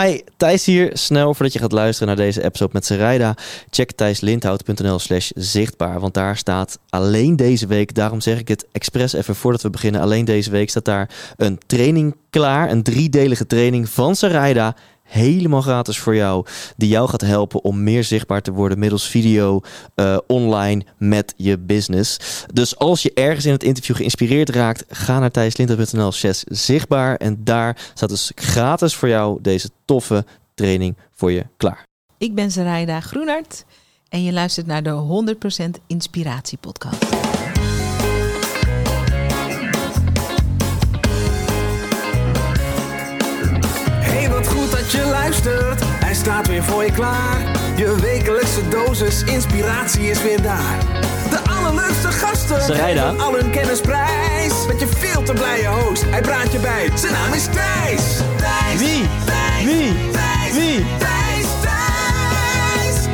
Hi, Thijs hier. Snel voordat je gaat luisteren naar deze episode met Sarayda, check thijslindhout.nl slash zichtbaar. Want daar staat alleen deze week, daarom zeg ik het expres even voordat we beginnen, alleen deze week staat daar een training klaar. Een driedelige training van Sarayda helemaal gratis voor jou. Die jou gaat helpen om meer zichtbaar te worden middels video uh, online met je business. Dus als je ergens in het interview geïnspireerd raakt, ga naar thijslinter.nl zichtbaar. En daar staat dus gratis voor jou deze toffe training voor je klaar. Ik ben Zaraida Groenart en je luistert naar de 100% Inspiratie Podcast. Luistert, hij staat weer voor je klaar. Je wekelijkse dosis inspiratie is weer daar. De allerleukste gasten Sarayda. al hun kennis prijs. Met je veel te blije host, hij praat je bij. Zijn naam is Thijs. Thijs. Wie? Thijs. Wie? Thijs. Wie? Thijs. Thijs.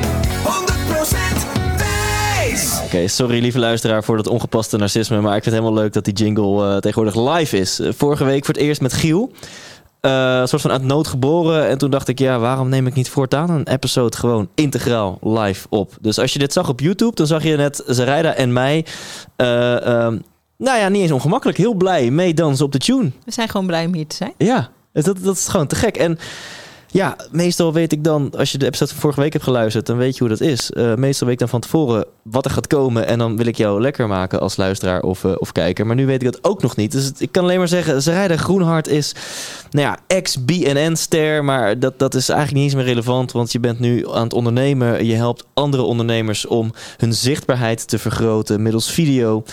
100% Thijs. Oké, sorry lieve luisteraar voor dat ongepaste narcisme. Maar ik vind het helemaal leuk dat die jingle uh, tegenwoordig live is. Uh, vorige week voor het eerst met Giel. Uh, een soort van uit nood geboren. En toen dacht ik, ja, waarom neem ik niet voortaan een episode gewoon integraal live op? Dus als je dit zag op YouTube, dan zag je net Zarayda en mij. Uh, uh, nou ja, niet eens ongemakkelijk. Heel blij meedansen op de tune. We zijn gewoon blij om hier te zijn. Ja, dat, dat is gewoon te gek. En ja, meestal weet ik dan, als je de episode van vorige week hebt geluisterd, dan weet je hoe dat is. Uh, meestal weet ik dan van tevoren wat er gaat komen. En dan wil ik jou lekker maken als luisteraar of, uh, of kijker. Maar nu weet ik dat ook nog niet. Dus ik kan alleen maar zeggen, Zerrijder Groenhart is, nou ja, ex-BNN-ster. Maar dat, dat is eigenlijk niet eens meer relevant. Want je bent nu aan het ondernemen. Je helpt andere ondernemers om hun zichtbaarheid te vergroten middels video.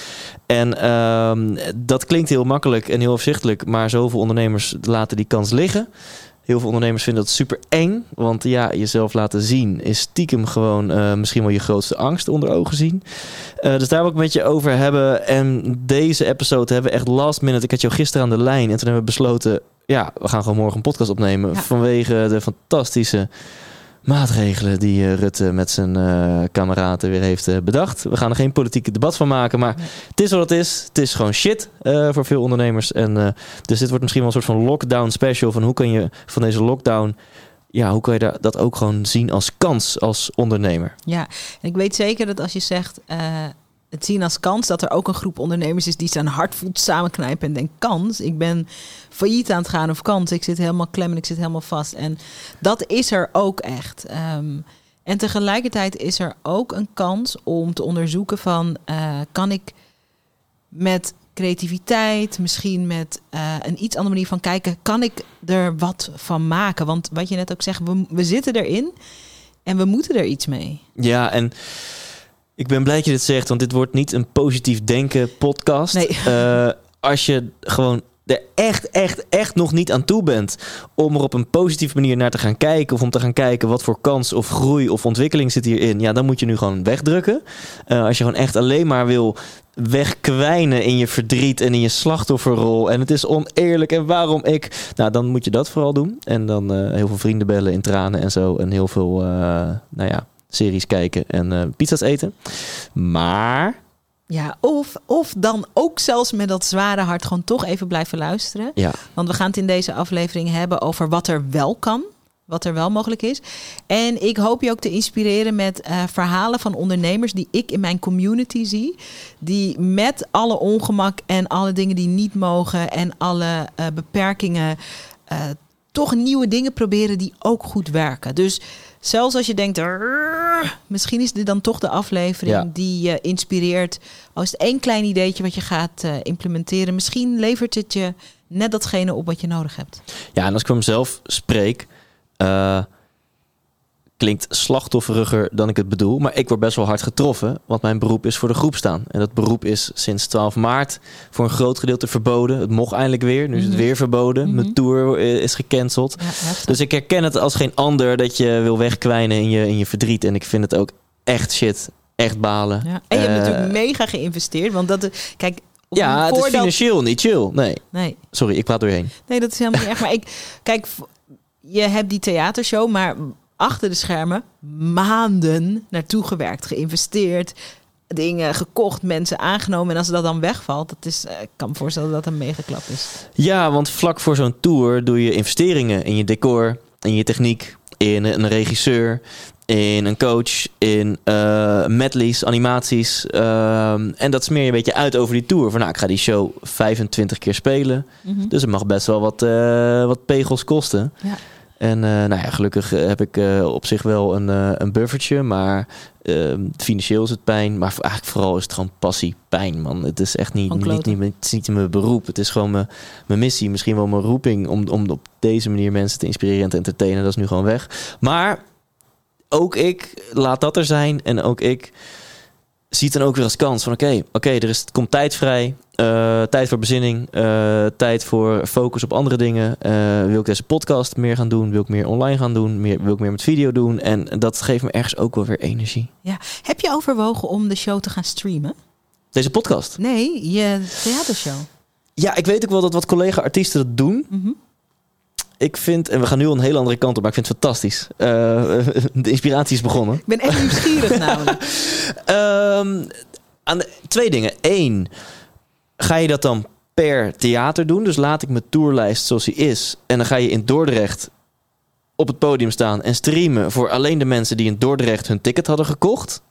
En uh, dat klinkt heel makkelijk en heel afzichtelijk. Maar zoveel ondernemers laten die kans liggen. Heel veel ondernemers vinden dat super eng. Want ja, jezelf laten zien is stiekem gewoon uh, misschien wel je grootste angst onder ogen zien. Uh, dus daar wil ik met je over hebben. En deze episode hebben we echt last minute. Ik had jou gisteren aan de lijn. En toen hebben we besloten, ja, we gaan gewoon morgen een podcast opnemen. Ja. Vanwege de fantastische maatregelen die uh, Rutte met zijn uh, kameraden weer heeft uh, bedacht. We gaan er geen politieke debat van maken, maar het is wat het is. Het is gewoon shit voor veel ondernemers. En, dus dit wordt misschien wel een soort van lockdown special. Van hoe kan je van deze lockdown ja, hoe kan je dat ook gewoon zien als kans als ondernemer? Ja, en ik weet zeker dat als je zegt uh, het zien als kans, dat er ook een groep ondernemers is die zijn hart voelt samenknijpen en denkt kans. Ik ben failliet aan het gaan of kans. Ik zit helemaal klem en ik zit helemaal vast. En dat is er ook echt. Um, en tegelijkertijd is er ook een kans om te onderzoeken van uh, kan ik met creativiteit, misschien met uh, een iets andere manier van kijken, kan ik er wat van maken? Want wat je net ook zegt, we, we zitten erin en we moeten er iets mee. Ja, en ik ben blij dat je dit zegt, want dit wordt niet een positief denken podcast. Nee. Uh, als je gewoon er echt, echt, echt nog niet aan toe bent om er op een positieve manier naar te gaan kijken of om te gaan kijken wat voor kans of groei of ontwikkeling zit hierin, ja, dan moet je nu gewoon wegdrukken. Uh, als je gewoon echt alleen maar wil wegkwijnen in je verdriet en in je slachtofferrol en het is oneerlijk en waarom ik, nou, dan moet je dat vooral doen en dan uh, heel veel vrienden bellen in tranen en zo en heel veel, uh, nou ja, series kijken en uh, pizza's eten. Maar ja, of, of dan ook zelfs met dat zware hart gewoon toch even blijven luisteren. Ja. Want we gaan het in deze aflevering hebben over wat er wel kan. Wat er wel mogelijk is. En ik hoop je ook te inspireren met uh, verhalen van ondernemers die ik in mijn community zie. Die met alle ongemak en alle dingen die niet mogen en alle uh, beperkingen toch nieuwe dingen proberen die ook goed werken. Dus zelfs als je denkt, misschien is dit dan toch de aflevering Ja. die je inspireert. Als het één klein ideetje wat je gaat uh, implementeren, misschien levert het je net datgene op wat je nodig hebt. Ja, en als ik voor mezelf spreek, uh, klinkt slachtofferiger dan ik het bedoel. Maar ik word best wel hard getroffen, want mijn beroep is voor de groep staan. En dat beroep is sinds 12 maart voor een groot gedeelte verboden. Het mocht eindelijk weer, nu is het Mhm. weer verboden. Mhm. Mijn tour eh, is gecanceld. Ja. Dus ik herken het als geen ander dat je wil wegkwijnen in je, in je verdriet. En ik vind het ook echt shit, echt balen. ja. En je hebt Eh, natuurlijk mega geïnvesteerd. Want dat, kijk, Ja, het is financieel niet chill. Nee, Nee, sorry, ik praat doorheen. nee, dat is helemaal niet erg. Maar ik, kijk, je hebt die theatershow, maar achter de schermen maanden naartoe gewerkt, geïnvesteerd, dingen gekocht, mensen aangenomen. En als dat dan wegvalt, dat is, eh, ik kan me voorstellen dat dat een megaklap is. Ja, want vlak voor zo'n tour doe je investeringen in je decor, in je techniek, in een regisseur, in een coach, in uh, medleys, animaties. Ehm, en dat smeer je een beetje uit over die tour. Van nou, ik ga die show 25 keer spelen. Mhm. Dus het mag best wel wat, eh, wat pegels kosten. Ja. En eh, nou ja, gelukkig heb ik op zich wel een, een buffertje. Maar ehm, financieel is het pijn. Maar eigenlijk vooral is het gewoon passie pijn, man. Het is echt niet, niet, niet, het is niet mijn beroep. Het is gewoon mijn, mijn missie. Misschien wel mijn roeping om, om op deze manier mensen te inspireren en te entertainen. Dat is nu gewoon weg. Maar ook ik laat dat er zijn. En ook ik zie het dan ook weer als kans van oké, oké, er is, komt tijd vrij. eh, tijd voor bezinning. eh, tijd voor focus op andere dingen. Eh, wil ik deze podcast meer gaan doen? Wil ik meer online gaan doen? Meer, wil ik meer met video doen? En dat geeft me ergens ook wel weer energie. Ja. Heb je overwogen om de show te gaan streamen? Deze podcast. Nee, je theatershow. Ja, ik weet ook wel dat wat collega-artiesten dat doen. Mhm. Ik vind, en we gaan nu al een hele andere kant op, maar ik vind het fantastisch. Eh, de inspiratie is begonnen. Ik ben echt nieuwsgierig namelijk. Ehm, aan de- twee dingen. Eén, ga je dat dan per theater doen? Dus laat ik mijn tourlijst zoals die is. En dan ga je in Dordrecht op het podium staan en streamen voor alleen de mensen die in Dordrecht hun ticket hadden gekocht.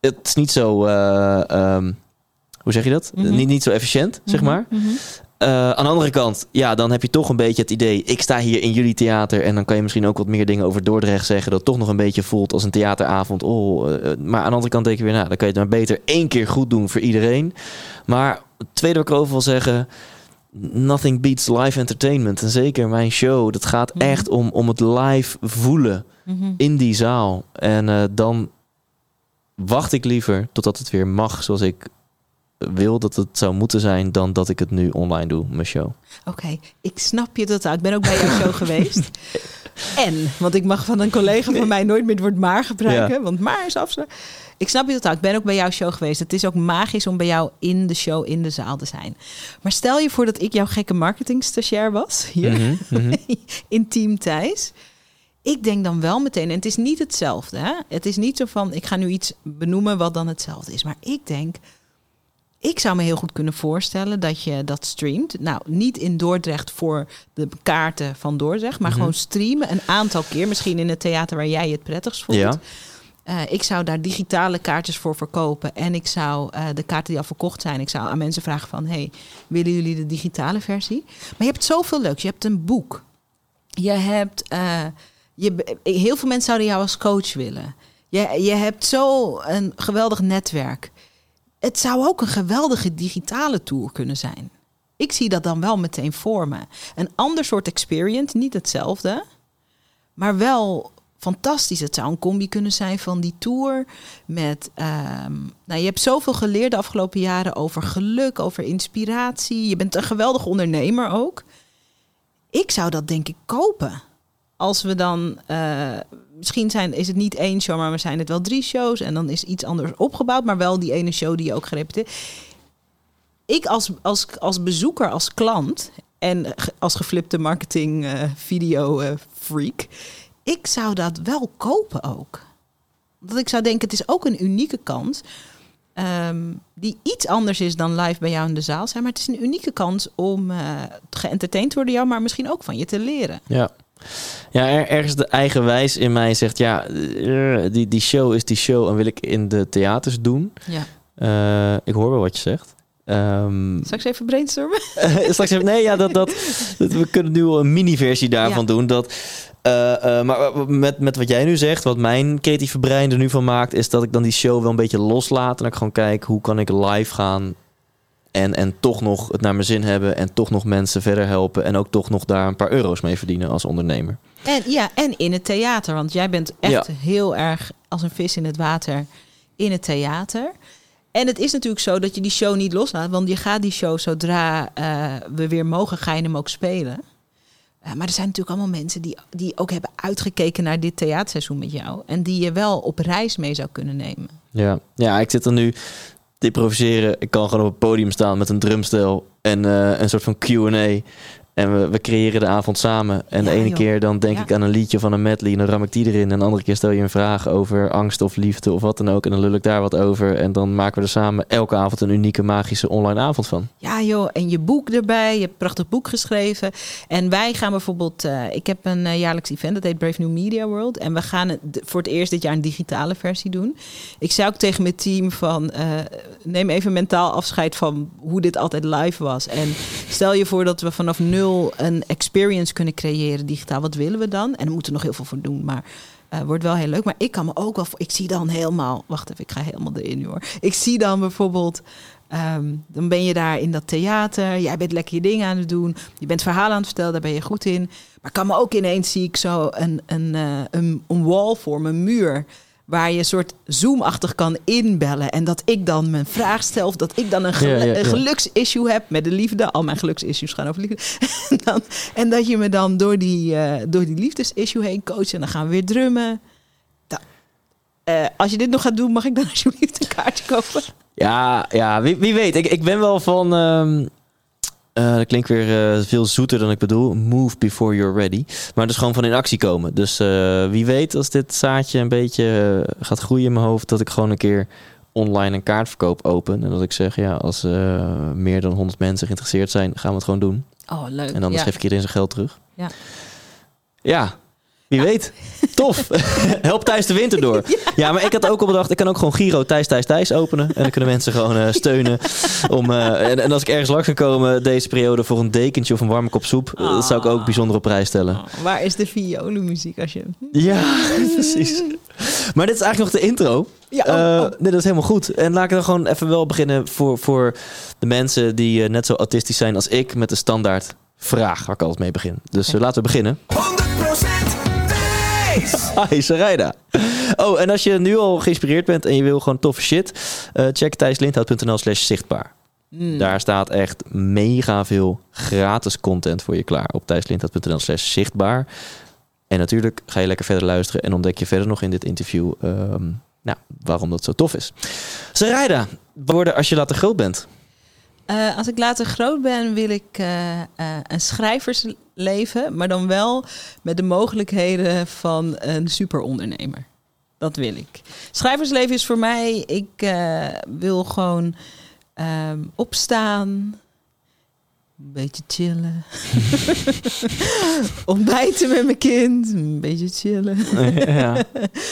Het is niet zo. eh, ehm, hoe zeg je dat? Mhm. niet, niet zo efficiënt, zeg maar. Mhm, mhm. Eh, aan de andere kant, ja, dan heb je toch een beetje het idee... ik sta hier in jullie theater... en dan kan je misschien ook wat meer dingen over Dordrecht zeggen... dat het toch nog een beetje voelt als een theateravond. Oh, eh, maar aan de andere kant denk je weer... nou, dan kan je het maar beter één keer goed doen voor iedereen. Maar het tweede wat ik erover wil zeggen... nothing beats live entertainment. En zeker mijn show, dat gaat Mhm. echt om, om het live voelen Mhm. in die zaal. En eh, dan wacht ik liever totdat het weer mag zoals ik wil dat het zou moeten zijn... dan dat ik het nu online doe, mijn show. Oké, ik snap je totaal. Ik ben ook bij jouw show geweest. En, want ik mag van een collega van mij nooit meer het woord maar gebruiken, Ja. want maar is afspraak. Ik snap je totaal. Ik ben ook bij jouw show geweest. Het is ook magisch om bij jou in de show, in de zaal te zijn. Maar stel je voor dat ik jouw gekke marketingstagiair was, hier mhm. in Team Thijs. Ik denk dan wel meteen, en het is niet hetzelfde. Hè? Het is niet zo van, ik ga nu iets benoemen wat dan hetzelfde is. Maar ik denk, ik zou me heel goed kunnen voorstellen dat je dat streamt. Nou, niet in Dordrecht voor de kaarten van Dordrecht, maar Mhm. gewoon streamen een aantal keer. Misschien in het theater waar jij het prettigst voelt. Ja. Eh, ik zou daar digitale kaartjes voor verkopen. En ik zou eh, de kaarten die al verkocht zijn, ik zou aan mensen vragen van... hey, willen jullie de digitale versie? Maar je hebt zoveel leuks. Je hebt een boek. Je hebt... eh, je, heel veel mensen zouden jou als coach willen. Je, je hebt zo een geweldig netwerk. Het zou ook een geweldige digitale tour kunnen zijn. Ik zie dat dan wel meteen voor me. Een ander soort experience, niet hetzelfde, maar wel fantastisch. Het zou een combi kunnen zijn van die tour met. ehm, nou, je hebt zoveel geleerd de afgelopen jaren over geluk, over inspiratie. Je bent een geweldige ondernemer ook. Ik zou dat denk ik kopen. Als we dan, eh, misschien zijn, is het niet één show, maar we zijn het wel drie shows. En dan is iets anders opgebouwd, maar wel die ene show die je ook gerepeteerd. Ik als, als, als bezoeker, als klant en als geflipte marketing eh, video eh, freak, ik zou dat wel kopen ook. Dat ik zou denken, het is ook een unieke kans. ehm, die iets anders is dan live bij jou in de zaal zijn. Maar het is een unieke kans om geëntertained te worden, jou, maar misschien ook van je te leren. Ja. Ja, er, ergens de eigenwijs in mij zegt... ja, eh, die, die show is die show en wil ik in de theaters doen. Ja. Eh, ik hoor wel wat je zegt. Ik eens even brainstormen? straks even, nee, ja, dat, dat, dat- we kunnen nu een mini-versie daarvan Ja. doen. Dat, eh, maar met, met wat jij nu zegt, wat mijn creatieve brein er nu van maakt... is dat ik dan die show wel een beetje loslaat. En ik gewoon kijk, hoe kan ik live gaan... En, en toch nog het naar mijn zin hebben en toch nog mensen verder helpen. En ook toch nog daar een paar euro's mee verdienen als ondernemer. En, ja, en in het theater. Want jij bent echt Ja. heel erg als een vis in het water in het theater. En het is natuurlijk zo dat je die show niet loslaat. Want je gaat die show zodra eh, we weer mogen, ga je hem ook spelen. Eh, maar er zijn natuurlijk allemaal mensen die, die ook hebben uitgekeken naar dit theaterseizoen met jou. En die je wel op reis mee zou kunnen nemen. Ja, ja ik zit er nu te improviseren. Ik kan gewoon op het podium staan met een drumstel en eh, een soort van Q&A. En we, we creëren de avond samen. En de ene joh. keer dan denk Ja. ik aan een liedje van een medley en dan ram ik die erin. En de andere keer stel je een vraag over angst of liefde of wat dan ook. En dan lul ik daar wat over. En dan maken we er samen elke avond een unieke magische online avond van. Ja joh, en je boek erbij. Je hebt een prachtig boek geschreven. En wij gaan bijvoorbeeld... eh, ik heb een eh, jaarlijks event, dat heet Brave New Media World. En we gaan het voor het eerst dit jaar een digitale versie doen. Ik zei ook tegen mijn team van... eh, neem even mentaal afscheid van hoe dit altijd live was. En stel je voor dat we vanaf nul een experience kunnen creëren digitaal. Wat willen we dan? En er moeten we nog heel veel voor doen, maar... eh, wordt wel heel leuk, maar ik kan me ook wel. Ik zie dan helemaal. Wacht even, ik ga helemaal erin hoor. Ik zie dan bijvoorbeeld Ehm, dan ben je daar in dat theater. Jij bent lekker je dingen aan het doen. Je bent verhalen aan het vertellen, daar ben je goed in. Maar kan me ook ineens zie ik zo een, een, eh, een, een wall vormen, een muur. Waar je een soort zoomachtig kan inbellen. En dat ik dan mijn vraag stel. Of dat ik dan een, gel- Ja, ja, ja. een geluksissue heb met de liefde. Al mijn geluksissues gaan over liefde. en, dan, en dat je me dan door die, eh, door die liefdesissue heen coacht. En dan gaan we weer drummen. Da- eh, als je dit nog gaat doen, mag ik dan alsjeblieft een kaartje kopen? Ja, ja wie, wie weet. Ik, ik ben wel van. ehm, eh, dat klinkt weer eh, veel zoeter dan ik bedoel. Move before you're ready. Maar dus gewoon van in actie komen. Dus eh, wie weet als dit zaadje een beetje gaat groeien in mijn hoofd. Dat ik gewoon een keer online een kaartverkoop open. En dat ik zeg, ja, als meer dan 100 mensen geïnteresseerd zijn, gaan we het gewoon doen. Oh, leuk. En anders Ja. geef ik iedereen zijn geld terug. Ja. Ja, wie weet. Tof. Help Thijs de winter door. Ja. maar ik had ook al bedacht, ik kan ook gewoon Giro Thijs Thijs Thijs openen. En dan kunnen mensen gewoon eh, steunen. Om, eh, en, en als ik ergens langs kan komen deze periode voor een dekentje of een warme kop soep. eh, Dat zou ik ook bijzonder op prijs stellen. Oh, waar is de violenmuziek als je... Ja, precies. Maar dit is eigenlijk nog de intro. Ja, oh, oh. nee, dat is helemaal goed. En laat ik dan gewoon even wel beginnen voor, voor de mensen die net zo autistisch zijn als ik. Met de standaard vraag waar ik altijd mee begin. Dus laten we beginnen. 100% Sarayda. Oh, en als je nu al geïnspireerd bent en je wil gewoon toffe shit, eh, check thijslindhout.nl slash zichtbaar. Mm. Daar staat echt mega veel gratis content voor je klaar op thijslindhout.nl slash zichtbaar. En natuurlijk ga je lekker verder luisteren en ontdek je verder nog in dit interview ehm, nou, waarom dat zo tof is. Sarayda, worden als je later groot bent. Eh, als ik later groot ben, wil ik eh, eh, een schrijversleven, maar dan wel met de mogelijkheden van een superondernemer. Dat wil ik. Schrijversleven is voor mij, ik wil gewoon ehm, opstaan, een beetje chillen, ontbijten met mijn kind, een beetje chillen. ja.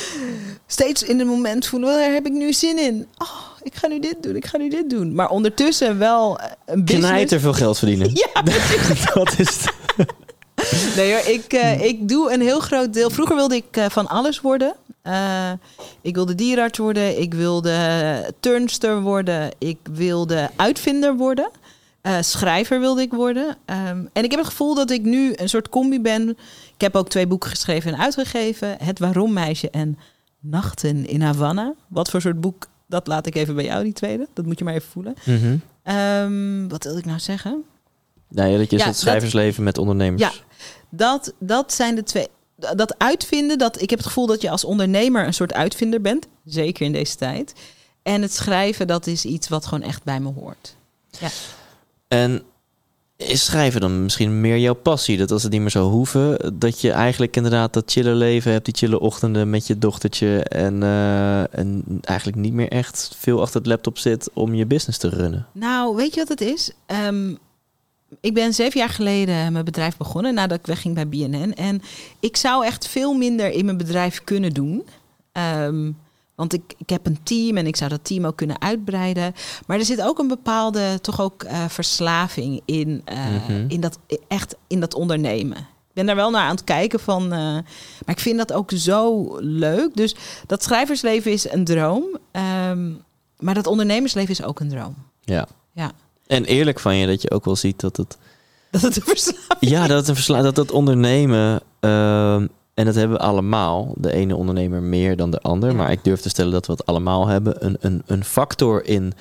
steeds in het moment voelen, waar heb ik nu zin in? Oh, ik ga nu dit doen, ik ga nu dit doen. Maar ondertussen wel eh, een business. Knijter veel geld verdienen. Ja, dat is het. nee hoor, ik, eh, ik doe een heel groot deel. Vroeger wilde ik eh, van alles worden. Ik wilde dierenarts worden, ik wilde turnster worden, ik wilde uitvinder worden. Schrijver wilde ik worden. Ehm, en ik heb het gevoel dat ik nu een soort combi ben. Ik heb ook twee boeken geschreven en uitgegeven. Het Waarom Meisje en Nachten in Havana. Wat voor soort boek, dat laat ik even bij jou, die tweede. Dat moet je maar even voelen. Mhm. Ehm, wat wilde ik nou zeggen? Nou ja, dat je Ja, het dat- schrijversleven met ondernemers. Ja. Dat, dat zijn de twee. Dat uitvinden, dat, ik heb het gevoel dat je als ondernemer een soort uitvinder bent. Zeker in deze tijd. En het schrijven, dat is iets wat gewoon echt bij me hoort. En is schrijven dan misschien meer jouw passie? Dat als het niet meer zou hoeven, dat je eigenlijk inderdaad dat chille leven hebt, die chille ochtenden met je dochtertje en, eh, en eigenlijk niet meer echt veel achter het laptop zit om je business te runnen. Nou, weet je wat het is? Ehm, ik ben zeven jaar geleden mijn bedrijf begonnen nadat ik wegging bij BNN. En ik zou echt veel minder in mijn bedrijf kunnen doen. Ehm, want ik, ik heb een team en ik zou dat team ook kunnen uitbreiden. Maar er zit ook een bepaalde, toch ook eh, verslaving in, eh, Mhm. in dat, echt in dat ondernemen. Ik ben daar wel naar aan het kijken van. eh, maar ik vind dat ook zo leuk. Dus dat schrijversleven is een droom. ehm, maar dat ondernemersleven is ook een droom. Ja. Ja. En eerlijk van je dat je ook wel ziet dat het, Dat het een verslaving ja, dat het een versla dat het ondernemen, ehm, en dat hebben we allemaal, de ene ondernemer meer dan de ander, maar ik durf te stellen dat we het allemaal hebben, een, een, een factor in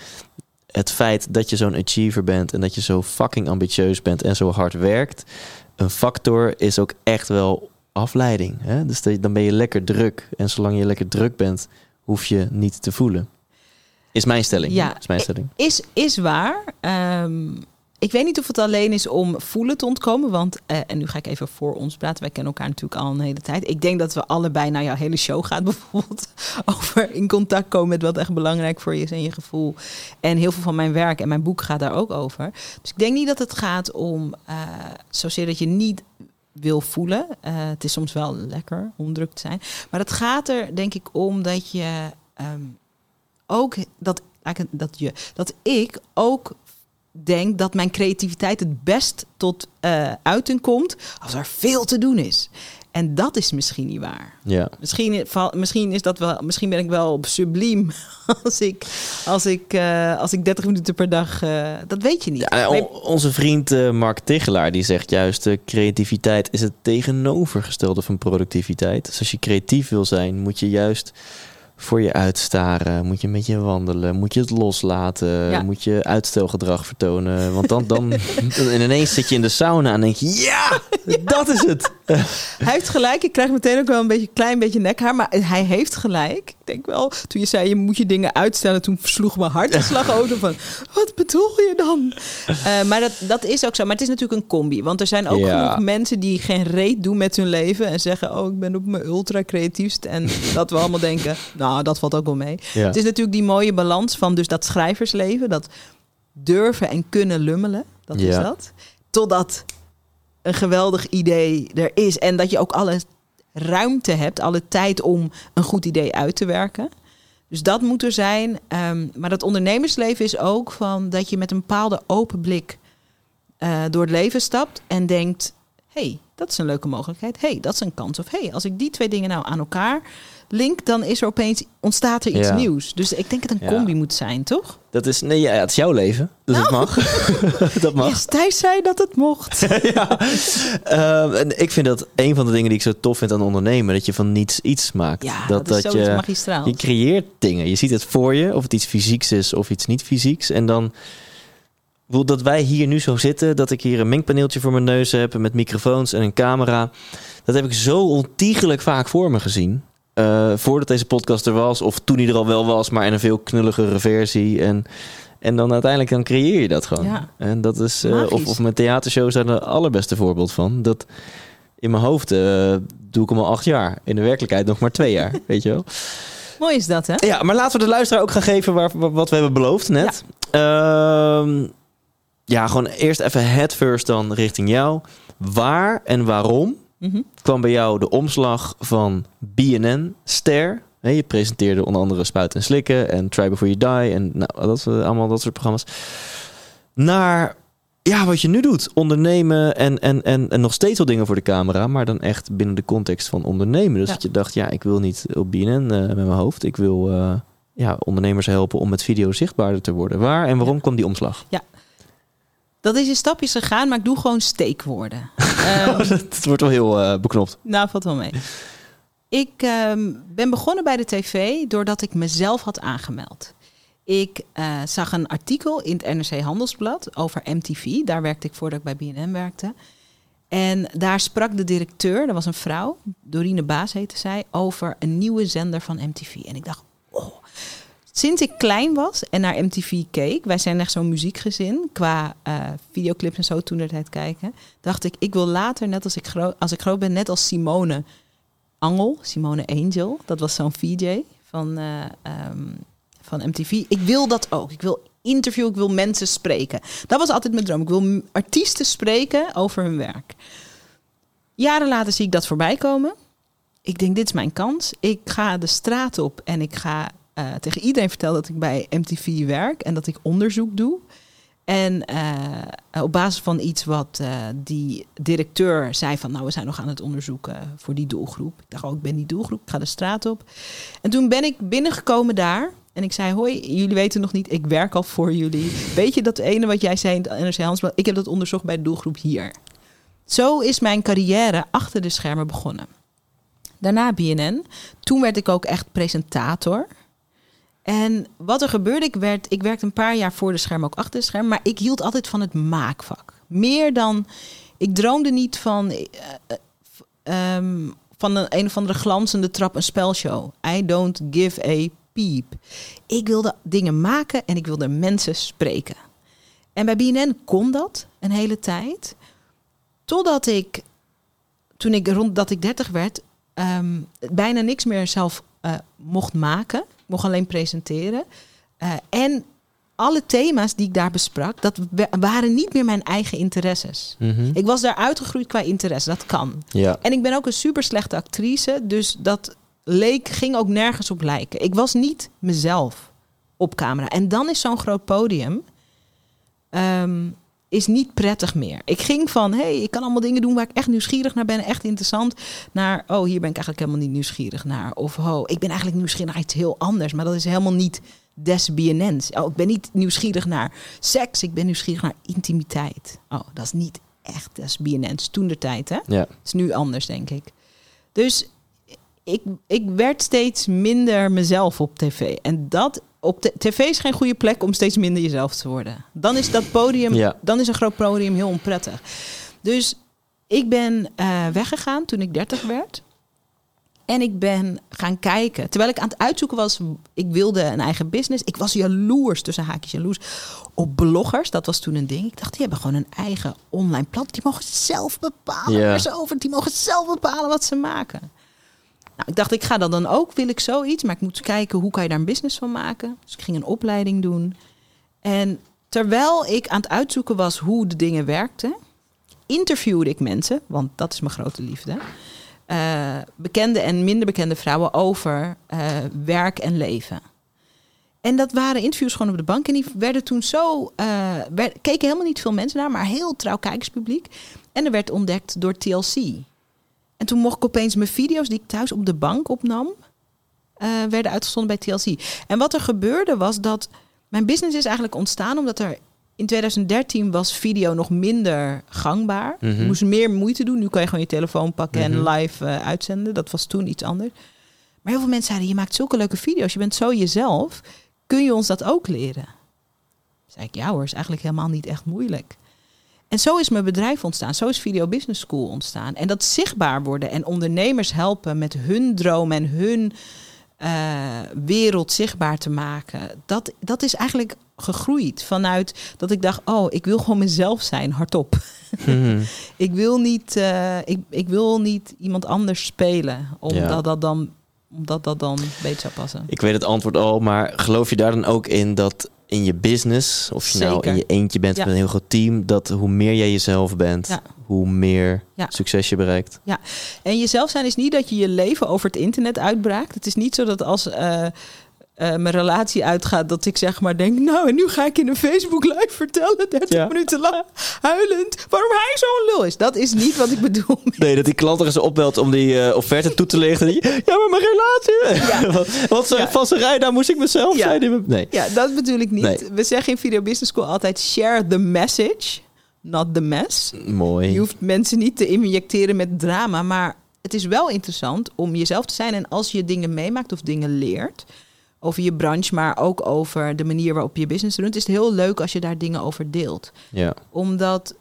het feit dat je zo'n achiever bent en dat je zo fucking ambitieus bent en zo hard werkt. Een factor is ook echt wel afleiding. Hè? Dus dan ben je lekker druk. En zolang je lekker druk bent, hoef je niet te voelen. Is mijn stelling. Ja. Is mijn stelling. is, is waar. Ehm, ik weet niet of het alleen is om voelen te ontkomen. Want, eh, en nu ga ik even voor ons praten. Wij kennen elkaar natuurlijk al een hele tijd. Ik denk dat we allebei naar jouw hele show gaat bijvoorbeeld. Over in contact komen met wat echt belangrijk voor je is en je gevoel. En heel veel van mijn werk en mijn boek gaat daar ook over. Dus ik denk niet dat het gaat om uh, zozeer dat je niet wil voelen. Uh, het is soms wel lekker om te zijn. Maar het gaat er denk ik om dat je um, ook dat, dat je dat ik ook denk dat mijn creativiteit het best tot uh, uiting komt als er veel te doen is. En dat is misschien niet waar. Ja. Misschien, misschien is dat wel. Misschien ben ik wel subliem als ik, als ik, uh, als ik 30 minuten per dag. Uh, dat weet je niet. Ja, onze vriend uh, Mark Tichelaar die zegt juist: creativiteit is het tegenovergestelde van productiviteit. Dus als je creatief wil zijn, moet je juist voor je uitstaren? Moet je met je wandelen? Moet je het loslaten? Ja. Moet je uitstelgedrag vertonen? Want dan, dan en ineens zit je in de sauna en denk je, ja, dat is het. Hij heeft gelijk. Ik krijg meteen ook wel een beetje klein beetje nekhaar, maar hij heeft gelijk. Ik denk wel, toen je zei je moet je dingen uitstellen, toen sloeg mijn hartslag over van, wat bedoel je dan? Uh, maar dat, dat is ook zo. Maar het is natuurlijk een combi, want er zijn ook ja. genoeg mensen die geen reet doen met hun leven en zeggen, oh, ik ben op mijn ultra creatiefst en dat we allemaal denken, nou, dat valt ook wel mee. Ja. Het is natuurlijk die mooie balans van dus dat schrijversleven, dat durven en kunnen lummelen, dat ja. is dat. Totdat een geweldig idee er is en dat je ook alle ruimte hebt, alle tijd om een goed idee uit te werken. Dus dat moet er zijn. Um, maar dat ondernemersleven is ook van dat je met een bepaalde open blik uh, door het leven stapt en denkt: hey, dat is een leuke mogelijkheid. hey, dat is een kans. Of hey, als ik die twee dingen nou aan elkaar link, dan is er opeens ontstaat er iets Ja. nieuws. Dus ik denk dat het een Ja. combi moet zijn, toch? Dat is, nee, ja, het is jouw leven, dus het Nou. mag. dat mag. Yes, Thijs zei dat het mocht. ja. Ehm, en ik vind dat een van de dingen die ik zo tof vind aan ondernemen, dat je van niets iets maakt. Ja, dat, is zoiets magistraal. Je creëert dingen. Je ziet het voor je, of het iets fysieks is of iets niet fysieks. En dan, dat wij hier nu zo zitten, dat ik hier een mengpaneeltje voor mijn neus heb met microfoons en een camera. Dat heb ik zo ontiegelijk vaak voor me gezien. Eh, voordat deze podcast er was, of toen hij er al wel was, maar in een veel knulligere versie. En, en dan uiteindelijk dan creëer je dat gewoon. Ja. En dat is, eh, of, of mijn theatershows zijn er het allerbeste voorbeeld van. Dat in mijn hoofd eh, doe ik hem al acht jaar. In de werkelijkheid nog maar twee jaar, weet je wel. Mooi is dat, hè? Ja, maar laten we de luisteraar ook gaan geven waar, wa- wat we hebben beloofd net. Ja. ja, gewoon eerst even head first dan richting jou. Waar en waarom Mhm. kwam bij jou de omslag van BNN-ster? Je presenteerde onder andere Spuiten en Slikken en Try Before You Die en nou, dat, eh, allemaal dat soort programma's. Naar ja, wat je nu doet. Ondernemen en, en, en, en nog steeds wel dingen voor de camera, maar dan echt binnen de context van ondernemen. Dus Ja. dat je dacht, ja, ik wil niet op BNN eh, met mijn hoofd. Ik wil eh, ja, ondernemers helpen om met video zichtbaarder te worden. Waar en waarom kwam die omslag? Dat is in stapjes gegaan, maar ik doe gewoon steekwoorden. Ehm, Het wordt wel heel eh, beknopt. Nou, valt wel mee. Ik ehm, ben begonnen bij de tv doordat ik mezelf had aangemeld. Ik eh, zag een artikel in het NRC Handelsblad over MTV. Daar werkte ik voordat ik bij BNN werkte. En daar sprak de directeur, dat was een vrouw, Dorine Baas heette zij, over een nieuwe zender van MTV. En ik dacht, oh. Sinds ik klein was en naar MTV keek, wij zijn echt zo'n muziekgezin, qua eh, videoclips en zo toen tijd kijken, dacht ik, ik wil later, net als ik, groot, als ik groot ben, net als Simone Angel, Simone Angel, dat was zo'n VJ van, eh, ehm, van MTV. Ik wil dat ook. Ik wil interviewen, ik wil mensen spreken. Dat was altijd mijn droom. Ik wil artiesten spreken over hun werk. Jaren later zie ik dat voorbij komen. Ik denk, dit is mijn kans. Ik ga de straat op en ik ga eh, tegen iedereen vertellen dat ik bij MTV werk en dat ik onderzoek doe. En eh, op basis van iets wat eh, die directeur zei van... nou, we zijn nog aan het onderzoeken voor die doelgroep. Ik dacht, oh, ik ben die doelgroep, ik ga de straat op. En toen ben ik binnengekomen daar en ik zei... hoi, jullie weten nog niet, ik werk al voor jullie. Weet je dat ene wat jij zei in het NRC? Ik heb dat onderzocht bij de doelgroep hier. Zo is mijn carrière achter de schermen begonnen. Daarna BNN. Toen werd ik ook echt presentator. En wat er gebeurde, ik, werd, ik werkte een paar jaar voor de scherm, ook achter de scherm, maar ik hield altijd van het maakvak. Meer dan, ik droomde niet van, eh, eh, ehm, van een, een of andere glanzende trap, een spelshow. I don't give a peep. Ik wilde dingen maken en ik wilde mensen spreken. En bij BNN kon dat een hele tijd. Totdat ik, toen ik rond dat ik 30 werd, ehm, bijna niks meer zelf eh, mocht maken. Ik mocht alleen presenteren. Eh, en alle thema's die ik daar besprak, dat wa- waren niet meer mijn eigen interesses. Mhm. Ik was daar uitgegroeid qua interesse, dat kan. Ja. En ik ben ook een super slechte actrice, dus dat leek, ging ook nergens op lijken. Ik was niet mezelf op camera. En dan is zo'n groot podium ehm, is niet prettig meer. Ik ging van, hé, hey, ik kan allemaal dingen doen waar ik echt nieuwsgierig naar ben, echt interessant, naar, oh, hier ben ik eigenlijk helemaal niet nieuwsgierig naar. Of, oh, ik ben eigenlijk nieuwsgierig naar iets heel anders, maar dat is helemaal niet des BNN's. Oh, ik ben niet nieuwsgierig naar seks, ik ben nieuwsgierig naar intimiteit. Oh, dat is niet echt des BNN's toen de tijd, hè? Ja. is nu anders, denk ik. Dus ik, ik werd steeds minder mezelf op tv. En dat op tv is geen goede plek om steeds minder jezelf te worden. Dan is dat podium, Ja. dan is een groot podium heel onprettig. Dus ik ben eh, weggegaan toen ik 30 werd. En ik ben gaan kijken. Terwijl ik aan het uitzoeken was, ik wilde een eigen business. Ik was jaloers, tussen haakjes jaloers, op bloggers. Dat was toen een ding. Ik dacht, die hebben gewoon een eigen online plat. Die mogen zelf bepalen Ja. waar ze over. Die mogen zelf bepalen wat ze maken. Nou, ik dacht, ik ga dat dan ook. Wil ik zoiets? Maar ik moet kijken, hoe kan je daar een business van maken? Dus ik ging een opleiding doen. En terwijl ik aan het uitzoeken was hoe de dingen werkten, interviewde ik mensen, want dat is mijn grote liefde. eh, bekende en minder bekende vrouwen over eh, werk en leven. En dat waren interviews gewoon op de bank. En die werden toen zo. werd- keken helemaal niet veel mensen naar, maar heel trouw kijkerspubliek. En er werd ontdekt door TLC. En toen mocht ik opeens mijn video's die ik thuis op de bank opnam, eh, werden uitgezonden bij TLC. En wat er gebeurde was dat mijn business is eigenlijk ontstaan omdat er in 2013 was video nog minder gangbaar. Mhm. Je moest meer moeite doen. Nu kan je gewoon je telefoon pakken en Mhm. live eh, uitzenden. Dat was toen iets anders. Maar heel veel mensen zeiden: je maakt zulke leuke video's, je bent zo jezelf. Kun je ons dat ook leren? Zei ik, ja hoor, is eigenlijk helemaal niet echt moeilijk. En zo is mijn bedrijf ontstaan. Zo is Video Business School ontstaan. En dat zichtbaar worden en ondernemers helpen met hun droom en hun eh, wereld zichtbaar te maken. Dat, dat is eigenlijk gegroeid vanuit dat ik dacht, oh, ik wil gewoon mezelf zijn, hardop. Mhm. Ik wil niet, eh, ik, ik wil niet iemand anders spelen, omdat, Ja. dat, dan, omdat dat dan beter zou passen. Ik weet het antwoord al, maar geloof je daar dan ook in dat in je business, of je nou in je eentje bent Ja. met een heel groot team, dat hoe meer jij jezelf bent, Ja. hoe meer Ja. succes je bereikt? En jezelf zijn is niet dat je je leven over het internet uitbraakt. Het is niet zo dat als eh, eh, mijn relatie uitgaat, dat ik zeg maar denk, nou en nu ga ik in een Facebook live vertellen, 30 Ja. minuten lang, huilend, waarom hij zo'n lul is. Dat is niet wat ik bedoel. Nee, dat die klant er eens opbelt om die eh, offerte toe te. Die, ja, maar mijn relatie. wat wat Ja. van zijn rij, daar moest ik mezelf zijn. in mijn- Nee. Ja, dat bedoel ik niet. Nee. We zeggen in Video Business School altijd share the message, not the mess. Mooi. Je hoeft mensen niet te injecteren met drama, maar het is wel interessant om jezelf te zijn. En als je dingen meemaakt of dingen leert, over je branche, maar ook over de manier waarop je business doet, is het heel leuk als je daar dingen over deelt. Ja. Omdat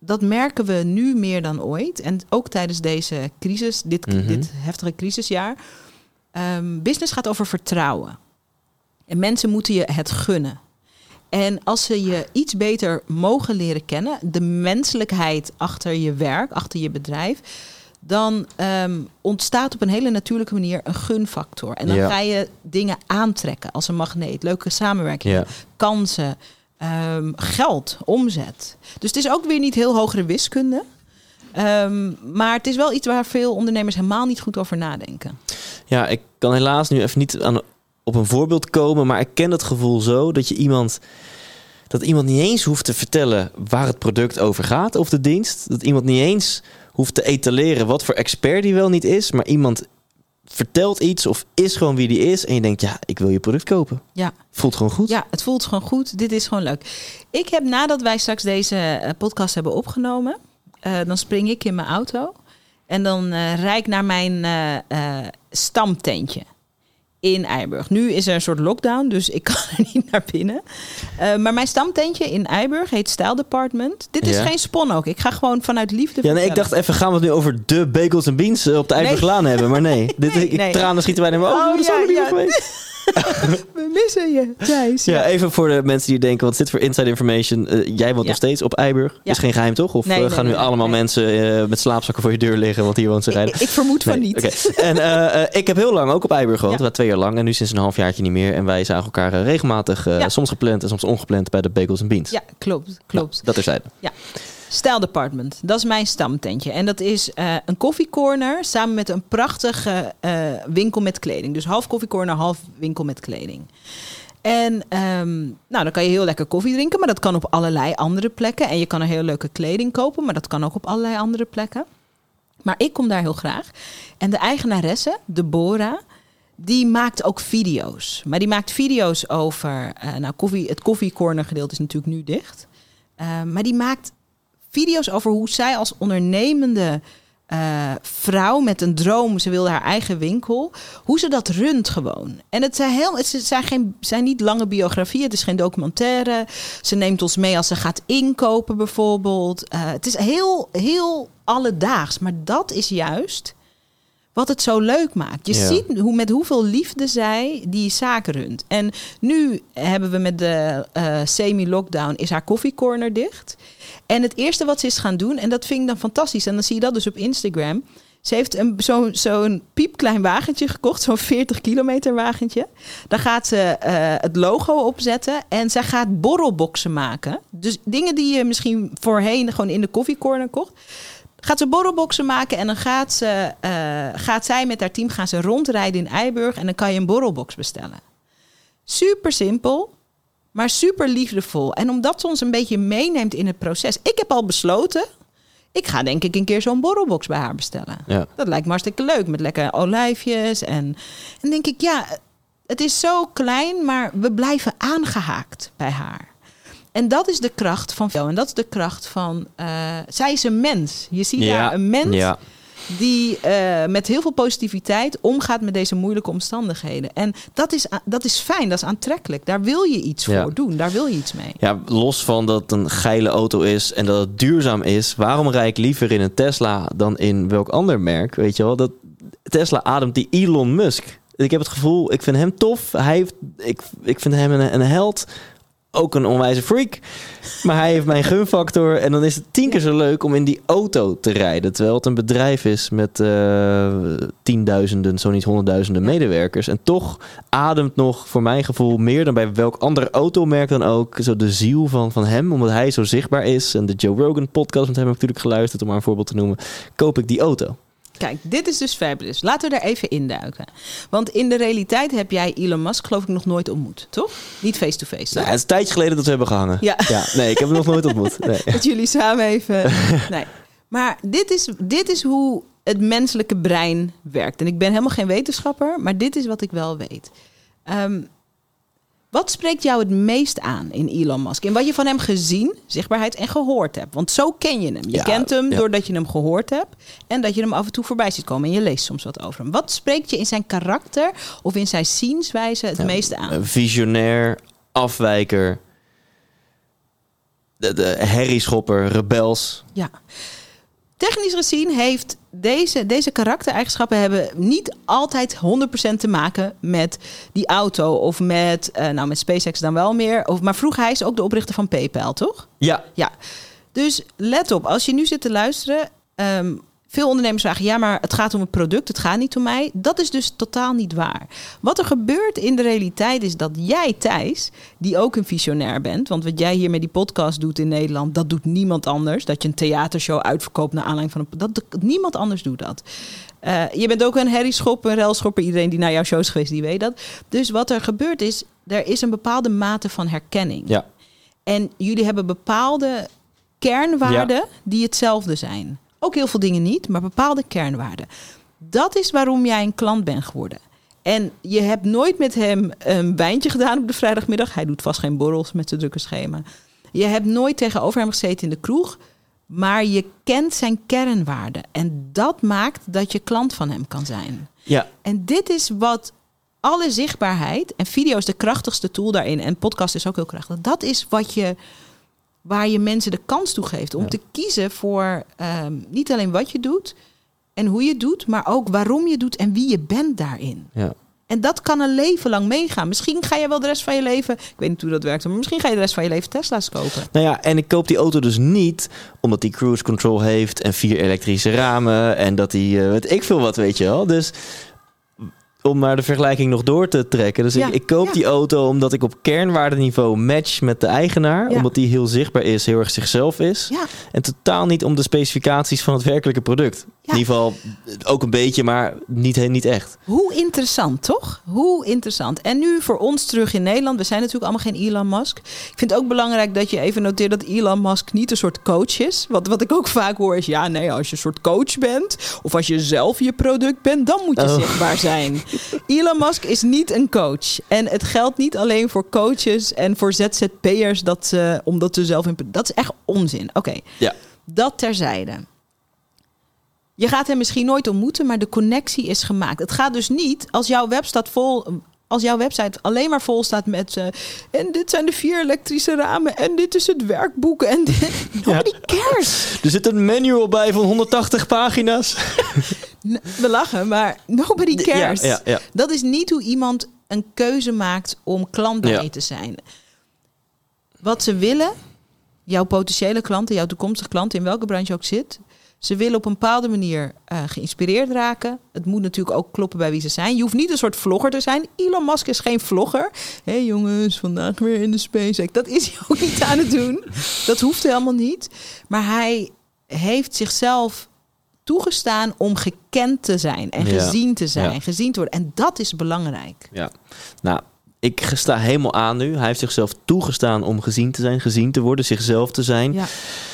dat merken we nu meer dan ooit. En ook tijdens deze crisis, dit, Mhm. dit heftige crisisjaar. Ehm, business gaat over vertrouwen. En mensen moeten je het gunnen. En als ze je iets beter mogen leren kennen, de menselijkheid achter je werk, achter je bedrijf, dan ehm, ontstaat op een hele natuurlijke manier een gunfactor. En dan Ja. ga je dingen aantrekken als een magneet, leuke samenwerking, Ja. kansen, ehm, geld, omzet. Dus het is ook weer niet heel hogere wiskunde. Ehm, maar het is wel iets waar veel ondernemers helemaal niet goed over nadenken. ja, ik kan helaas nu even niet aan, op een voorbeeld komen, maar ik ken dat gevoel zo dat je iemand. Dat iemand niet eens hoeft te vertellen waar het product over gaat of de dienst. Dat iemand niet eens hoeft te etaleren wat voor expert die wel niet is. Maar iemand vertelt iets of is gewoon wie die is. En je denkt, ja, ik wil je product kopen. Ja. Voelt gewoon goed. Ja, het voelt gewoon goed. Dit is gewoon leuk. Ik heb nadat wij straks deze eh, podcast hebben opgenomen, eh, dan spring ik in mijn auto en dan eh rijd ik naar mijn eh, stamtentje in Eiburg. Nu is er een soort lockdown, dus ik kan er niet naar binnen. Eh, maar mijn stamtentje in Eiburg heet Style Department. Dit is Ja. geen spon ook. Ik ga gewoon vanuit liefde Ja, nee, ik dacht even, gaan we het nu over de bagels en beans eh, op de Nee. Eiberglaan hebben? Maar nee, dit, ik, nee. tranen schieten bij de ogen. Oh, Oh, dat is ja, ja. geweest. We missen je, Thijs. Ja, even voor de mensen die denken, wat is dit voor inside information? Eh, jij woont Ja. nog steeds op Eiburg. Ja. Is geen geheim toch? Of Nee, eh, nee, gaan nu nee, allemaal mensen eh, met slaapzakken voor je deur liggen, want hier woont ze rijden? Ik, ik vermoed van niet. oké. En ik heb heel lang ook op Eiburg gewoond. Ja. We twee jaar lang. En nu sinds een halfjaartje niet meer. En wij zagen elkaar regelmatig, Ja. soms gepland en soms ongepland, bij de Bagels and Beans. Ja, klopt, klopt. Nou, dat er zijn. Style Department, dat is mijn stamtentje. En dat is eh, een koffiecorner samen met een prachtige eh, winkel met kleding. Dus half koffiecorner, half winkel met kleding. En ehm, nou, dan kan je heel lekker koffie drinken, maar dat kan op allerlei andere plekken. En je kan er heel leuke kleding kopen, maar dat kan ook op allerlei andere plekken. Maar ik kom daar heel graag. En de eigenaresse, Deborah, die maakt ook video's. Maar die maakt video's over... eh, nou, koffie, het koffiecorner gedeelte is natuurlijk nu dicht. Eh, maar die maakt video's over hoe zij als ondernemende eh, vrouw met een droom, ze wilde haar eigen winkel, hoe ze dat runt gewoon. En het zijn, heel, het zijn, geen, zijn niet lange biografieën, het is geen documentaire. Ze neemt ons mee als ze gaat inkopen bijvoorbeeld. Eh, het is heel, heel alledaags, maar dat is juist wat het zo leuk maakt. Je Ja. ziet hoe, met hoeveel liefde zij die zaak runt. En nu hebben we met de eh, semi-lockdown is haar koffiecorner dicht. En het eerste wat ze is gaan doen, en dat vind ik dan fantastisch. En dan zie je dat dus op Instagram. Ze heeft een, zo, zo'n piepklein wagentje gekocht, zo'n 40 kilometer wagentje. Daar gaat ze eh, het logo opzetten en zij gaat borrelboxen maken. Dus dingen die je misschien voorheen gewoon in de koffiecorner kocht. Gaat ze borrelboxen maken en dan gaat, ze, eh, gaat zij met haar team gaan ze rondrijden in Eiburg en dan kan je een borrelbox bestellen. Super simpel, maar super liefdevol. En omdat ze ons een beetje meeneemt in het proces. Ik heb al besloten, ik ga denk ik een keer zo'n borrelbox bij haar bestellen. Ja. Dat lijkt me hartstikke leuk met lekkere olijfjes. En, en denk ik, ja, het is zo klein, maar we blijven aangehaakt bij haar. En dat is de kracht van Vel. En dat is de kracht van. eh, zij is een mens. Je ziet daar een mens Ja. die eh, met heel veel positiviteit omgaat met deze moeilijke omstandigheden. En dat is, dat is fijn, dat is aantrekkelijk. Daar wil je iets Ja. voor doen, daar wil je iets mee. Ja, los van dat het een geile auto is en dat het duurzaam is, waarom rijd ik liever in een Tesla dan in welk ander merk? Weet je wel, dat Tesla ademt die Elon Musk. Ik heb het gevoel, ik vind hem tof. Hij heeft, ik, ik vind hem een, een held. Ook een onwijze freak. Maar hij heeft mijn gunfactor. En dan is het tien keer zo leuk om in die auto te rijden. Terwijl het een bedrijf is met eh, tienduizenden, zo niet honderdduizenden medewerkers. En toch ademt nog, voor mijn gevoel, meer dan bij welk ander automerk dan ook. Zo de ziel van, van hem, omdat hij zo zichtbaar is. En de Joe Rogan podcast, met hem heb ik natuurlijk geluisterd, om maar een voorbeeld te noemen. Koop ik die auto. Kijk, dit is dus fabulous. Laten we daar even induiken. Want in de realiteit heb jij Elon Musk geloof ik nog nooit ontmoet, toch? Niet face-to-face. Nou, het is een tijdje geleden dat we hebben gehangen. Ja. nee, ik heb hem nog nooit ontmoet. Nee. Dat jullie samen even. Nee. Maar dit is, dit is hoe het menselijke brein werkt. En ik ben helemaal geen wetenschapper, maar dit is wat ik wel weet. Ehm, wat spreekt jou het meest aan in Elon Musk? En wat je van hem gezien, zichtbaarheid en gehoord hebt? Want zo ken je hem. Je Ja, kent hem ja. doordat je hem gehoord hebt en dat je hem af en toe voorbij ziet komen. En je leest soms wat over hem. Wat spreekt je in zijn karakter of in zijn zienswijze het Ja, meeste aan? Een visionair, afwijker, de, de herrieschopper, rebels. Ja. Technisch gezien heeft deze, deze karaktereigenschappen hebben niet altijd 100% te maken met die auto of met, eh, nou met SpaceX dan wel meer. Of, maar vroeger hij is ook de oprichter van PayPal, toch? Ja, Ja. Dus let op, als je nu zit te luisteren. ehm, veel ondernemers vragen, ja, maar het gaat om het product, het gaat niet om mij. Dat is dus totaal niet waar. Wat er gebeurt in de realiteit is dat jij, Thijs, die ook een visionair bent... want wat jij hier met die podcast doet in Nederland... dat doet niemand anders. Dat je een theatershow uitverkoopt naar aanleiding van een... Dat, niemand anders doet dat. Eh, je bent ook een herrieschopper, een relschopper. Iedereen die naar jouw show is geweest, die weet dat. Dus wat er gebeurt is, er is een bepaalde mate van herkenning. ja. En jullie hebben bepaalde kernwaarden die hetzelfde zijn. Ook heel veel dingen niet, maar bepaalde kernwaarden. Dat is waarom jij een klant bent geworden. En je hebt nooit met hem een wijntje gedaan op de vrijdagmiddag. Hij doet vast geen borrels met zijn drukke schema. Je hebt nooit tegenover hem gezeten in de kroeg. Maar je kent zijn kernwaarden. En dat maakt dat je klant van hem kan zijn. ja. En dit is wat alle zichtbaarheid en video is de krachtigste tool daarin en podcast is ook heel krachtig. Dat is wat je waar je mensen de kans toe geeft om Ja. te kiezen voor ehm, niet alleen wat je doet en hoe je doet, maar ook waarom je doet en wie je bent daarin. ja. En dat kan een leven lang meegaan. Misschien ga je wel de rest van je leven... Ik weet niet hoe dat werkt, maar misschien ga je de rest van je leven Tesla's kopen. Nou ja, en ik koop die auto dus niet omdat die cruise control heeft en vier elektrische ramen en dat die, eh, weet ik veel wat, weet je wel. Dus om maar de vergelijking nog door te trekken. Dus Ja, ik, ik koop ja. die auto omdat ik op kernwaardeniveau match met de eigenaar. Ja. Omdat die heel zichtbaar is, heel erg zichzelf is. En totaal niet om de specificaties van het werkelijke product. In ieder geval ook een beetje, maar niet, niet echt. Hoe interessant, toch? Hoe interessant. En nu voor ons terug in Nederland. We zijn natuurlijk allemaal geen Elon Musk. Ik vind het ook belangrijk dat je even noteert dat Elon Musk niet een soort coach is. Wat, wat ik ook vaak hoor is, ja nee, als je een soort coach bent... of als je zelf je product bent, dan moet je Oh. zichtbaar zijn. Elon Musk is niet een coach. En het geldt niet alleen voor coaches en voor ZZP'ers... Dat ze, omdat ze zelf... In, dat is echt onzin. Oké, Ja. dat terzijde. Je gaat hem misschien nooit ontmoeten, maar de connectie is gemaakt. Het gaat dus niet als jouw website vol. Als jouw website alleen maar vol staat met. eh, en dit zijn de vier elektrische ramen. En dit is het werkboek. En dit, nobody cares. Er zit een manual bij van 180 pagina's. We lachen, maar nobody cares. Ja, ja, ja. Dat is niet hoe iemand een keuze maakt om klant bij je te zijn. Wat ze willen, jouw potentiële klanten, jouw toekomstige klanten, in welke branche ook zit, ze willen op een bepaalde manier eh, geïnspireerd raken. Het moet natuurlijk ook kloppen bij wie ze zijn. Je hoeft niet een soort vlogger te zijn. Elon Musk is geen vlogger. Hé hey jongens, vandaag weer in de SpaceX. Dat is hij ook niet aan het doen. Dat hoeft helemaal niet. Maar hij heeft zichzelf toegestaan om gekend te zijn en Ja. gezien te zijn, Ja. gezien te worden. En dat is belangrijk. Ja, nou, ik sta helemaal aan nu. Hij heeft zichzelf toegestaan om gezien te zijn, gezien te worden, zichzelf te zijn. Ja.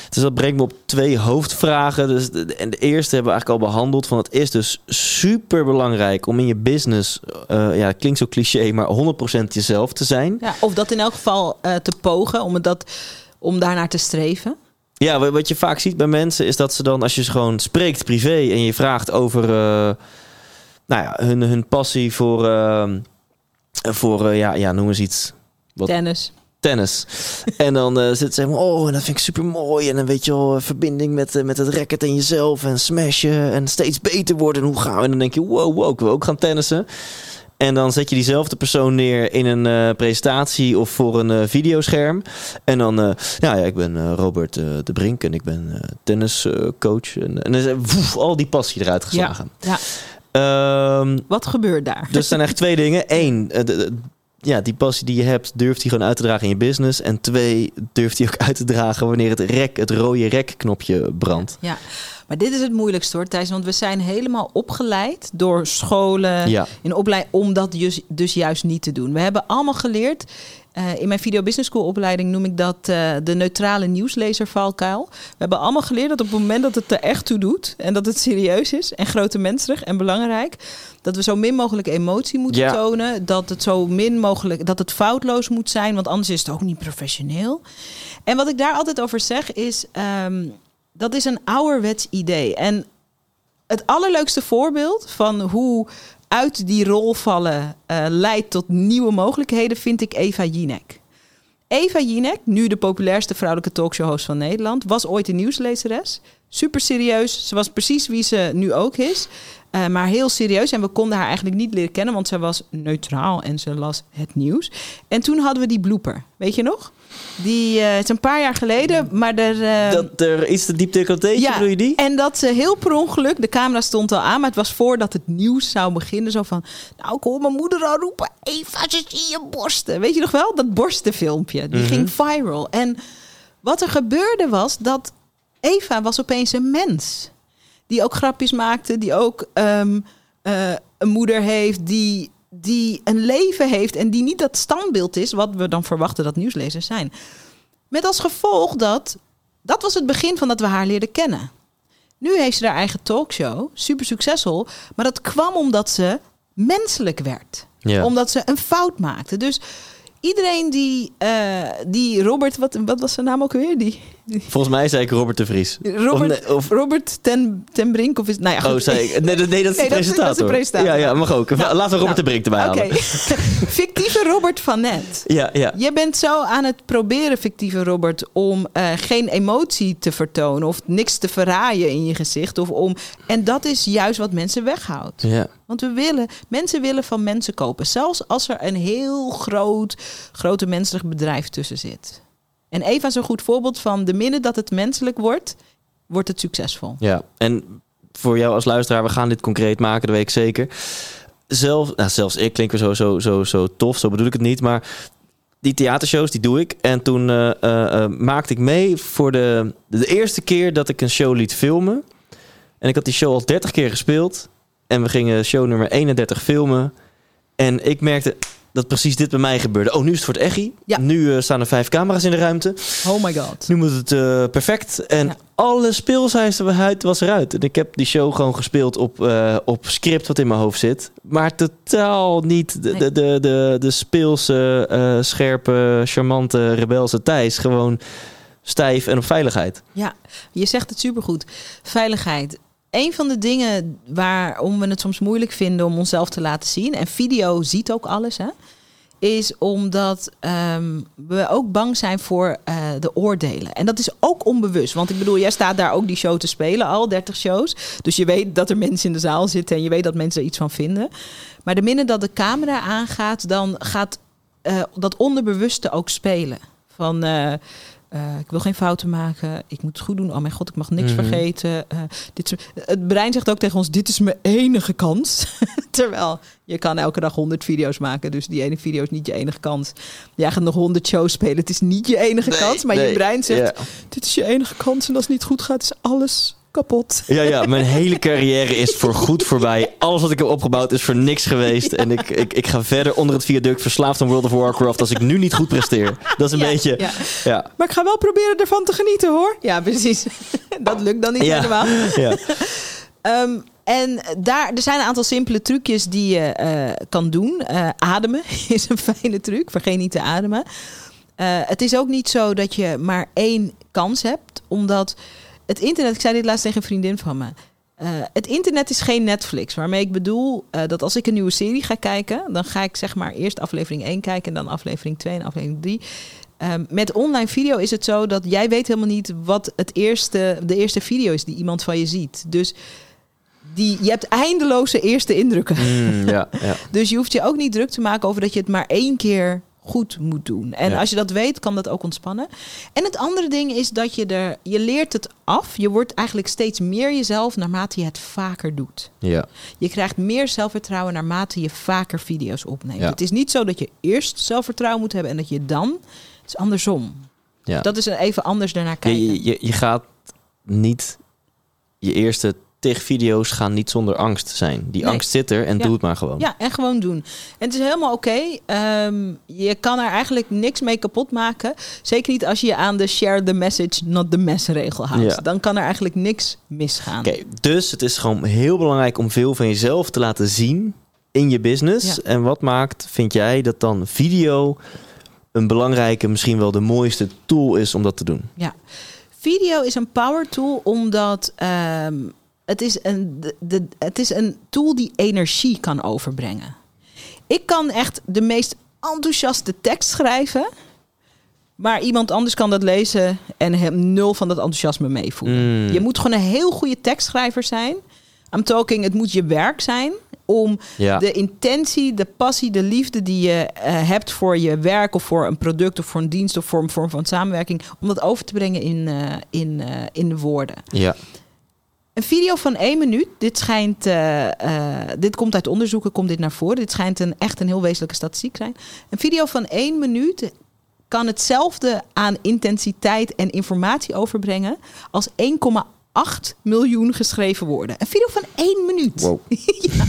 Dus dat brengt me op twee hoofdvragen. Dus de, en de eerste hebben we eigenlijk al behandeld. Van het is dus super belangrijk om in je business, eh, ja, klinkt zo cliché, maar 100% jezelf te zijn. Ja, of dat in elk geval eh, te pogen, om, het dat, om daarnaar te streven. Ja, wa- wat je vaak ziet bij mensen is dat ze dan, als je ze gewoon spreekt privé en je vraagt over eh, nou ja, hun, hun passie voor, eh, voor eh, ja, ja, noem eens iets. Wat? Tennis. tennis. En dan eh zit ze helemaal, oh, en dat vind ik super mooi. En dan weet je wel, verbinding met, met het racket en jezelf en smashen en steeds beter worden. En hoe gaan we? En dan denk je, wow, wow, ik wil ook gaan tennissen. En dan zet je diezelfde persoon neer in een eh, presentatie of voor een eh, videoscherm. En dan, eh, ja, ja, ik ben Robert de Brink en ik ben tenniscoach. en, en dan is woef, al die passie eruit geslagen. Ja. Ehm, Wat gebeurt daar? dus er zijn echt twee dingen. Eén, de- de- ja, die passie die je hebt, durft die gewoon uit te dragen in je business. En twee, durft die ook uit te dragen wanneer het rek, het rode rek-knopje brandt. Ja, maar dit is het moeilijkste hoor, Thijs. Want we zijn helemaal opgeleid door scholen Ja. in opleiding om dat dus, dus juist niet te doen. We hebben allemaal geleerd. eh, in mijn Video Business School opleiding noem ik dat eh, de neutrale nieuwslezer-valkuil. We hebben allemaal geleerd dat op het moment dat het er echt toe doet en dat het serieus is en grote menselijk en belangrijk, dat we zo min mogelijk emotie moeten Ja. tonen, dat het zo min mogelijk, dat het foutloos moet zijn, want anders is het ook niet professioneel. En wat ik daar altijd over zeg is, ehm, dat is een ouderwets idee. En het allerleukste voorbeeld van hoe uit die rol vallen eh, leidt tot nieuwe mogelijkheden vind ik Eva Jinek. Eva Jinek, nu de populairste vrouwelijke talkshow-host van Nederland, was ooit een nieuwslezeres. Super serieus. Ze was precies wie ze nu ook is. eh, maar heel serieus. En we konden haar eigenlijk niet leren kennen, want zij was neutraal en ze las het nieuws. En toen hadden we die blooper. Weet je nog? Die, eh, het is een paar jaar geleden, maar er... eh, Dat er iets te diep decolleteetje, bedoel je die? en dat ze heel per ongeluk, de camera stond al aan, maar het was voordat het nieuws zou beginnen. Zo van, nou ik hoor mijn moeder al roepen, Eva, ze zie je borsten. Weet je nog wel? Dat borstenfilmpje, die Mhm. ging viral. En wat er gebeurde was dat Eva was opeens een mens. Die ook grapjes maakte, die ook ehm, eh, een moeder heeft, die, die een leven heeft en die niet dat standbeeld is wat we dan verwachten dat nieuwslezers zijn. Met als gevolg dat dat was het begin van dat we haar leerden kennen. Nu heeft ze haar eigen talkshow, super succesvol, maar dat kwam omdat ze menselijk werd. Ja. Omdat ze een fout maakte. Dus iedereen die, eh, die Robert, wat, wat was zijn naam ook weer? Die Volgens mij zei ik Robert de Vries. Robert, Of Robert ten, ten Brink of is... Nou ja, goed. Oh, zei ik. Nee, dat- nee, dat is Nee, de is- dat is de presentator. presentator. Ja, ja, mag ook. Nou, Laten we Robert nou, de Brink erbij halen. fictieve Robert van net. Ja, ja. Je bent zo aan het proberen, fictieve Robert, om eh, geen emotie te vertonen of niks te verraaien in je gezicht. Of om, en dat is juist wat mensen weghoudt. ja. Want we willen, mensen willen van mensen kopen. Zelfs als er een heel groot, grote menselijk bedrijf tussen zit. En Eva is een goed voorbeeld van de minute dat het menselijk wordt, wordt het succesvol. Ja, en voor jou als luisteraar, we gaan dit concreet maken, dat weet ik zeker. Zelf, nou, zelfs ik klink weer zo, zo, zo, zo tof, zo bedoel ik het niet. Maar die theatershows, die doe ik. En toen eh, eh, eh, maakte ik mee voor de, de eerste keer dat ik een show liet filmen. En ik had die show al 30 keer gespeeld. En we gingen show nummer 31 filmen. En ik merkte dat precies dit bij mij gebeurde. Oh, nu is het voor het echi. Ja. Nu eh, staan er vijf camera's in de ruimte. Oh my god. Nu moet het eh, perfect. En Ja. alle speelsheid was eruit. En ik heb die show gewoon gespeeld op, eh, op script wat in mijn hoofd zit. Maar totaal niet de, Nee. de, de, de, de speelse, scherpe, charmante, rebelse Thijs. Gewoon stijf en op veiligheid. Ja, je zegt het supergoed. Veiligheid. Een van de dingen waarom we het soms moeilijk vinden om onszelf te laten zien, en video ziet ook alles, hè, is omdat ehm, we ook bang zijn voor eh, de oordelen. En dat is ook onbewust. Want ik bedoel, jij staat daar ook die show te spelen, al 30 shows. Dus je weet dat er mensen in de zaal zitten en je weet dat mensen er iets van vinden. Maar de minute dat de camera aangaat, dan gaat eh, dat onderbewuste ook spelen. Van. eh, eh, ik wil geen fouten maken. Ik moet het goed doen. Oh mijn god, ik mag niks Mhm. vergeten. Eh, dit is, het brein zegt ook tegen ons: dit is mijn enige kans. Terwijl je kan elke dag 100 video's maken. Dus die ene video is niet je enige kans. Jij gaat nog 100 shows spelen. Het is niet je enige kans. Maar je brein zegt: dit is je enige kans. En als het niet goed gaat, is alles kapot. Ja, ja, mijn hele carrière is voor goed voorbij. Alles wat ik heb opgebouwd is voor niks geweest. En ik, ik, ik ga verder onder het viaduct verslaafd aan World of Warcraft als ik nu niet goed presteer. Dat is een Ja, beetje... ja. Ja, Maar ik ga wel proberen ervan te genieten hoor. Ja, precies. Dat lukt dan niet Ja. helemaal. ja. Ehm, en daar, er zijn een aantal simpele trucjes die je eh, kan doen. Eh, ademen is een fijne truc. Vergeet niet te ademen. Eh, het is ook niet zo dat je maar één kans hebt. Omdat het internet... Ik zei dit laatst tegen een vriendin van me. eh, het internet is geen Netflix. Waarmee ik bedoel eh, dat als ik een nieuwe serie ga kijken... dan ga ik zeg maar eerst aflevering 1 kijken... en dan aflevering 2 en aflevering 3... Ehm, met online video is het zo dat jij weet helemaal niet wat het eerste, de eerste video is die iemand van je ziet. Dus die, je hebt eindeloze eerste indrukken. Mm, ja, ja. Dus je hoeft je ook niet druk te maken over dat je het maar één keer goed moet doen. En Ja. als je dat weet, kan dat ook ontspannen. En het andere ding is dat je er, je leert het af. Je wordt eigenlijk steeds meer jezelf naarmate je het vaker doet. ja. Je krijgt meer zelfvertrouwen naarmate je vaker video's opneemt. Ja. Het is niet zo dat je eerst zelfvertrouwen moet hebben en dat je dan. Het is andersom. ja. Dat is een even anders daarnaar kijken. je, je, je gaat niet... Je eerste tig video's gaan niet zonder angst zijn. Die Nee. angst zit er en Ja. doe het maar gewoon. Ja, en gewoon doen. En het is helemaal oké. Ehm, je kan er eigenlijk niks mee kapot maken. Zeker niet als je je aan de share the message, not the mess regel houdt. Ja. Dan kan er eigenlijk niks misgaan. Oké, dus het is gewoon heel belangrijk om veel van jezelf te laten zien in je business. Ja. En wat maakt, vind jij, dat dan video een belangrijke, misschien wel de mooiste tool is om dat te doen? Video is een power tool omdat ehm, het, is een, de, de- het is een tool die energie kan overbrengen. Ik kan echt de meest enthousiaste tekst schrijven. Maar iemand anders kan dat lezen en hem nul van dat enthousiasme meevoelen. Mm. Je moet gewoon een heel goede tekstschrijver zijn. I'm talking, het moet je werk zijn om Ja, de intentie, de passie, de liefde die je eh, hebt voor je werk of voor een product of voor een dienst of voor een vorm van samenwerking, om dat over te brengen in, eh, in, eh, in de woorden. ja. Een video van één minuut, dit schijnt, eh, eh, dit komt uit onderzoeken, komt dit naar voren. Dit schijnt een, echt een heel wezenlijke statistiek zijn. Een video van één minuut kan hetzelfde aan intensiteit en informatie overbrengen als 1,8 miljoen geschreven woorden. Een video van één minuut. Wow. Ja.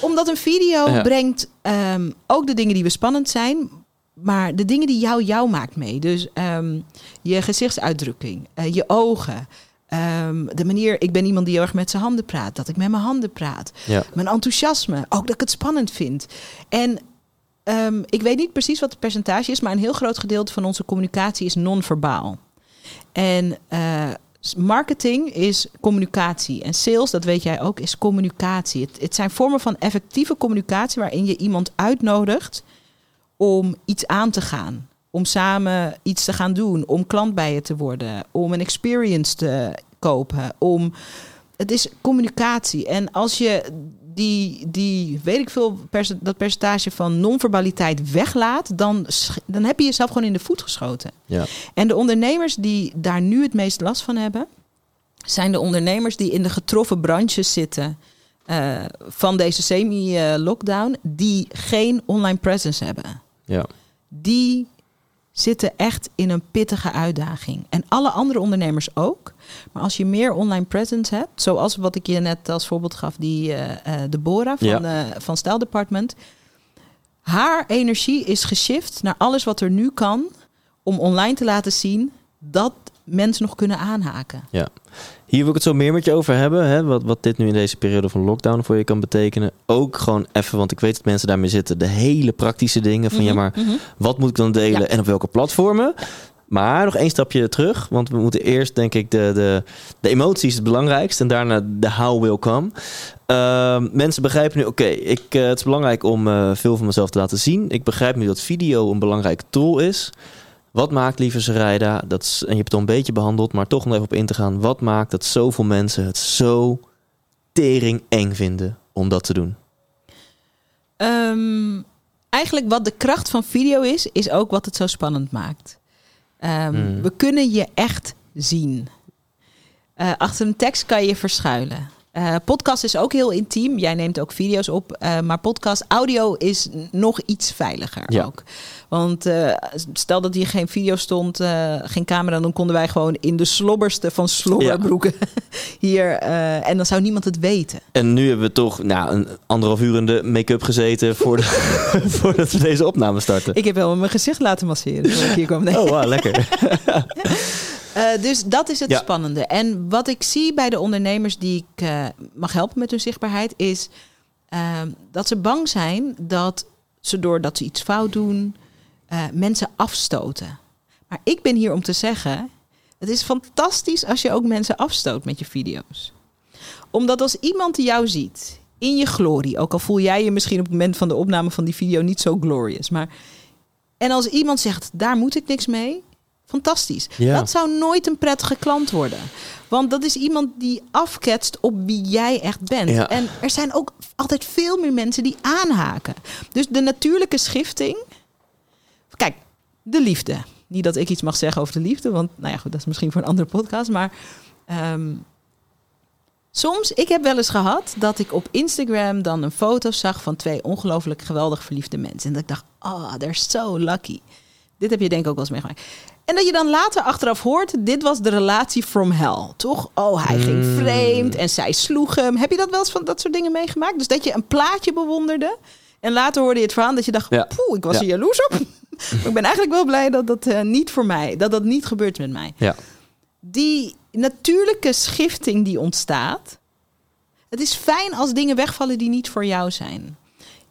Omdat een video Ja. brengt ehm, ook de dingen die we spannend zijn, maar de dingen die jou jou maakt mee. Dus ehm, je gezichtsuitdrukking, eh, je ogen. Ehm, de manier, ik ben iemand die heel erg met zijn handen praat, dat ik met mijn handen praat. ja. Mijn enthousiasme, ook dat ik het spannend vind. En ehm, ik weet niet precies wat het percentage is, maar een heel groot gedeelte van onze communicatie is non-verbaal. En eh, marketing is communicatie. En sales, dat weet jij ook, is communicatie. Het, het zijn vormen van effectieve communicatie waarin je iemand uitnodigt om iets aan te gaan. Om samen iets te gaan doen. Om klant bij je te worden. Om een experience te kopen. Om het is communicatie. En als je die, die weet ik veel, dat percentage van non-verbaliteit weglaat, dan, dan heb je jezelf gewoon in de voet geschoten. Ja. En de ondernemers die daar nu het meest last van hebben, zijn de ondernemers die in de getroffen branches zitten eh, van deze semi-lockdown, die geen online presence hebben Ja. die zitten echt in een pittige uitdaging. En alle andere ondernemers ook. Maar als je meer online presence hebt, zoals wat ik je net als voorbeeld gaf, die eh eh Deborah van, Ja. van Style Department. Haar energie is geshift naar alles wat er nu kan om online te laten zien dat mensen nog kunnen aanhaken. Hier wil ik het zo meer met je over hebben. Hè? Wat, wat dit nu in deze periode van lockdown voor je kan betekenen. Ook gewoon even, want ik weet dat mensen daarmee zitten. De hele praktische dingen van ja, maar Mhm. wat moet ik dan delen Ja. en op welke platformen? Maar nog één stapje terug, want we moeten eerst denk ik de, de, de emoties het belangrijkst en daarna de how will come. Ehm, mensen begrijpen nu, oké, ik eh, het is belangrijk om eh, veel van mezelf te laten zien. Ik begrijp nu dat video een belangrijke tool is. Wat maakt, lieve Sarayda, dat is, en je hebt het al een beetje behandeld, maar toch om er even op in te gaan. Wat maakt dat zoveel mensen het zo tering eng vinden om dat te doen? Ehm, eigenlijk wat de kracht van video is, is ook wat het zo spannend maakt. Ehm, Hmm. We kunnen je echt zien. Eh, achter een tekst kan je je verschuilen. Eh, podcast is ook heel intiem. Jij neemt ook video's op. eh, maar podcast, audio is nog iets veiliger Ja. ook. Want eh, stel dat hier geen video stond, geen camera, dan konden wij gewoon in de slobberste van slobberbroeken hier. en dan zou niemand het weten. En nu hebben we toch nou, een anderhalf uur in de make-up gezeten voor de, voordat we deze opname starten. Ik heb wel mijn gezicht laten masseren toen ik hier kwam. Nee. Oh, wow, lekker. Eh, dus dat is het Ja. spannende. En wat ik zie bij de ondernemers die ik eh, mag helpen met hun zichtbaarheid, is ehm, dat ze bang zijn dat ze doordat ze iets fout doen, eh, mensen afstoten. Maar ik ben hier om te zeggen: het is fantastisch als je ook mensen afstoot met je video's. Omdat als iemand jou ziet in je glorie, ook al voel jij je misschien op het moment van de opname van die video niet zo glorious, maar en als iemand zegt: daar moet ik niks mee, fantastisch. Ja. Dat zou nooit een prettige klant worden. Want dat is iemand die afketst op wie jij echt bent. Ja. En er zijn ook altijd veel meer mensen die aanhaken. Dus de natuurlijke schifting. Kijk, de liefde. Niet dat ik iets mag zeggen over de liefde, want nou ja, goed, dat is misschien voor een andere podcast. Maar ehm, soms, ik heb wel eens gehad dat ik op Instagram dan een foto zag van twee ongelooflijk geweldig verliefde mensen. En dat ik dacht, ah, they're so lucky. Dit heb je denk ik ook wel eens meegemaakt. En dat je dan later achteraf hoort, dit was de relatie from hell, toch? Oh, hij ging Mm. vreemd en zij sloeg hem. Heb je dat wel eens van dat soort dingen meegemaakt? Dus dat je een plaatje bewonderde en later hoorde je het verhaal dat je dacht, Ja. poeh, ik was Ja. er jaloers op. ik ben eigenlijk wel blij dat dat eh, niet voor mij, dat dat niet gebeurt met mij. Ja. Die natuurlijke schifting die ontstaat, het is fijn als dingen wegvallen die niet voor jou zijn.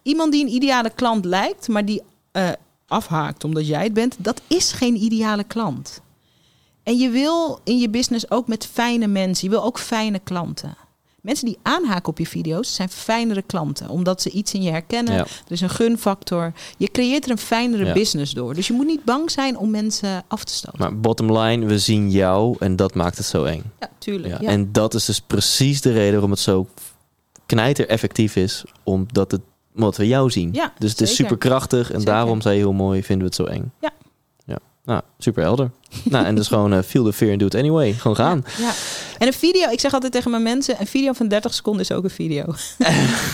Iemand die een ideale klant lijkt, maar die eh, afhaakt omdat jij het bent, dat is geen ideale klant. En je wil in je business ook met fijne mensen, je wil ook fijne klanten. Mensen die aanhaken op je video's zijn fijnere klanten, omdat ze iets in je herkennen. Ja. Er is een gunfactor. Je creëert er een fijnere Ja. business door. Dus je moet niet bang zijn om mensen af te stoten. Maar bottom line, we zien jou en dat maakt het zo eng. ja, tuurlijk. Ja. Ja. En dat is dus precies de reden waarom het zo knijter effectief is. Omdat, het, omdat we jou zien. Ja, dus het is zeker. super krachtig en Zeker. daarom zei je heel mooi, vinden we het zo eng. Ja. ja. Nou, super helder. nou, en dus gewoon eh, feel the fear and do it anyway. Gewoon gaan. Ja, ja. En een video, ik zeg altijd tegen mijn mensen, een video van 30 seconden is ook een video.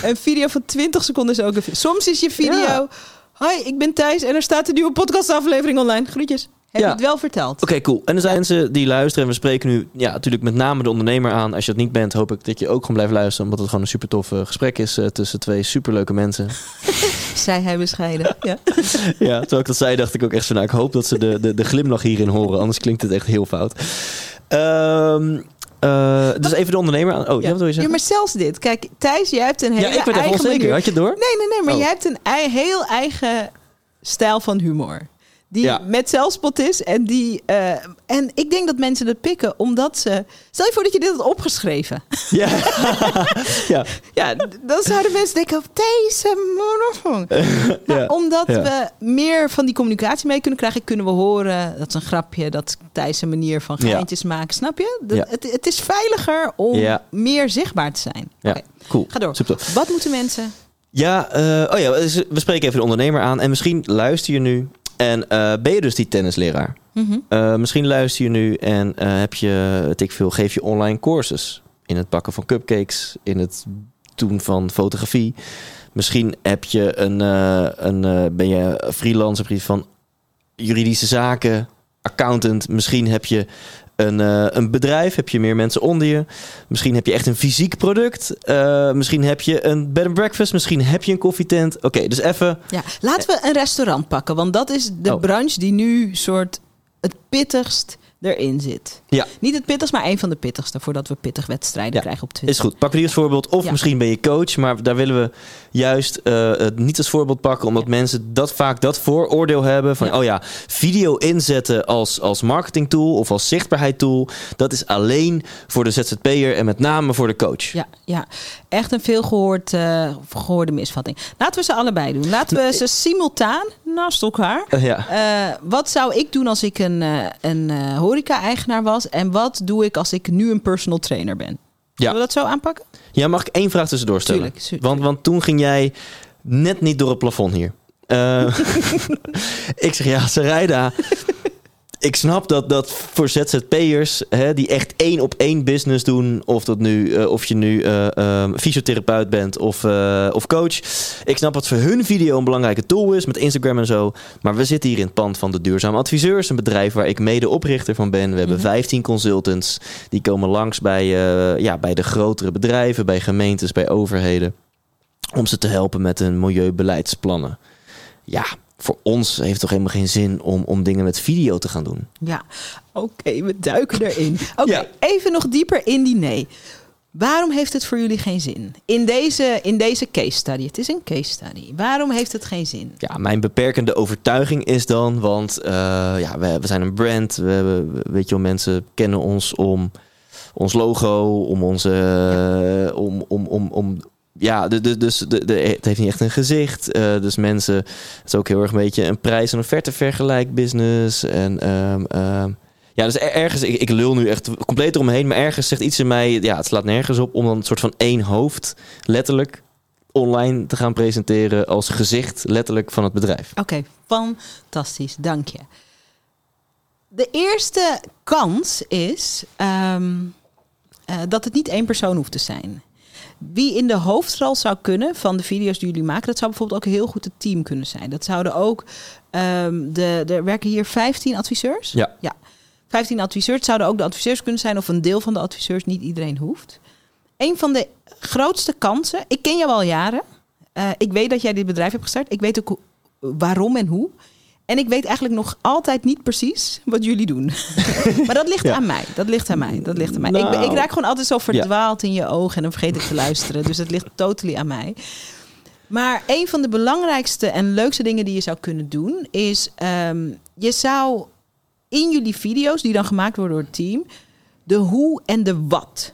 een video van 20 seconden is ook een video. Soms is je video, Ja. hoi, ik ben Thijs en er staat een nieuwe podcastaflevering online. Groetjes. Heb Ja. je het wel verteld? Oké, cool. En er zijn mensen die luisteren. En we spreken nu ja, natuurlijk met name de ondernemer aan. Als je dat niet bent, hoop ik dat je ook gewoon blijft luisteren. Omdat het gewoon een super tof gesprek is eh, tussen twee superleuke mensen. Zei hij bescheiden. Ja. ja, terwijl ik dat zei, dacht ik ook echt van... Nou, ik hoop dat ze de, de, de glimlach hierin horen. Anders klinkt het echt heel fout. Ehm, eh, dus even de ondernemer aan. Oh, ja. wat wil je Ja, zeggen? maar zelfs dit. Kijk, Thijs, jij hebt een hele Ja, ik onzeker. manier. Had je het door? Nee, nee, nee, maar Oh. jij hebt een ei- heel eigen stijl van humor. Die Ja. met zelfspot is. En, die, eh, en ik denk dat mensen het pikken omdat ze... Stel je voor dat je dit had opgeschreven. Ja. ja. Ja, dan zouden mensen denken op deze monofoon. Ja. Omdat Ja. we meer van die communicatie mee kunnen krijgen, kunnen we horen dat is een grapje, dat Thijs een manier van geintjes maken. Snap je? Ja. het, het is veiliger om meer zichtbaar te zijn. Ja. Cool. ga door. Super. Wat moeten mensen? Ja, eh, oh ja, we spreken even de ondernemer aan. En misschien luister je nu en eh, ben je dus die tennisleraar. Mhm. Eh, misschien luister je nu en eh, heb je, ik veel, geef je online courses. In het bakken van cupcakes, in het doen van fotografie. Misschien heb je een, een, ben je freelancer van juridische zaken, accountant. Misschien heb je een, eh, een bedrijf, heb je meer mensen onder je. Misschien heb je echt een fysiek product. Eh, misschien heb je een bed and breakfast. Misschien heb je een koffietent. Oké, dus even. Ja, laten we een restaurant pakken, want dat is de Oh. branche die nu soort het pittigst erin zit. Ja. Niet het pittigst, maar een van de pittigste, voordat we pittig wedstrijden Ja, krijgen op Twitter. Is goed. We die als voorbeeld. Of Ja. misschien ben je coach, maar daar willen we juist eh, het niet als voorbeeld pakken, omdat mensen dat vaak dat vooroordeel hebben van, Ja. oh ja, video inzetten als, als marketing tool of als zichtbaarheid tool, dat is alleen voor de ZZP'er en met name voor de coach. Ja, ja, echt een veel gehoord, eh, gehoorde misvatting. Laten we ze allebei doen. Laten we ze simultaan naast elkaar. Eh, ja. Wat zou ik doen als ik een, een horeca-eigenaar was? En wat doe ik als ik nu een personal trainer ben? Zullen we dat zo aanpakken? ja, mag ik één vraag tussendoor stellen? Tuurlijk, tu- Want, want toen ging jij net niet door het plafond hier. Eh, ik zeg ja, Sarayda. Ik snap dat, dat voor ZZP'ers hè, die echt één op één business doen, of, dat nu, eh, of je nu eh, ehm, fysiotherapeut bent of, eh, of coach. Ik snap dat voor hun video een belangrijke tool is met Instagram en zo. Maar we zitten hier in het pand van de Duurzame Adviseurs, een bedrijf waar ik medeoprichter van ben. We hebben Mhm. 15 consultants die komen langs bij, ja, bij de grotere bedrijven, bij gemeentes, bij overheden. Om ze te helpen met hun milieubeleidsplannen. Ja, voor ons heeft het toch helemaal geen zin om, om dingen met video te gaan doen. Ja, oké, we duiken erin. Oké, Ja. even nog dieper in die nee. Waarom heeft het voor jullie geen zin? In deze, in deze case study. Het is een case study. Waarom heeft het geen zin? Ja, mijn beperkende overtuiging is dan, want eh, ja, we, we zijn een brand. We, hebben- weet je wel, mensen kennen ons om ons logo, om onze, eh, om, om, om, om, ja, de, dus de, de, het heeft niet echt een gezicht. Eh, dus mensen, het is ook heel erg een beetje een prijs- en offerte vergelijk business. En ehm, ehm, ja, dus er- ergens, ik, ik lul nu echt compleet eromheen, maar ergens zegt iets in mij, ja, het slaat nergens op om dan een soort van één hoofd, letterlijk, online te gaan presenteren als gezicht, letterlijk, van het bedrijf. Oké, fantastisch. Dank je. De eerste kans is ehm, eh, dat het niet één persoon hoeft te zijn. Wie in de hoofdrol zou kunnen van de video's die jullie maken, dat zou bijvoorbeeld ook een heel goed het team kunnen zijn. Dat zouden ook, ehm, de, er werken hier 15 adviseurs. Ja. ja. 15 adviseurs Het zouden ook de adviseurs kunnen zijn of een deel van de adviseurs, niet iedereen hoeft. Een van de grootste kansen, ik ken jou al jaren. Eh, ik weet dat jij dit bedrijf hebt gestart. Ik weet ook waarom en hoe. En ik weet eigenlijk nog altijd niet precies wat jullie doen. maar dat ligt Ja. aan mij. Dat ligt aan mij. Dat ligt aan mij. Ik, ben- ik Nou. raak gewoon altijd zo verdwaald in je ogen en dan vergeet ik te luisteren. Dus het ligt totally aan mij. Maar een van de belangrijkste en leukste dingen die je zou kunnen doen is, ehm, je zou in jullie video's die dan gemaakt worden door het team, de hoe en de wat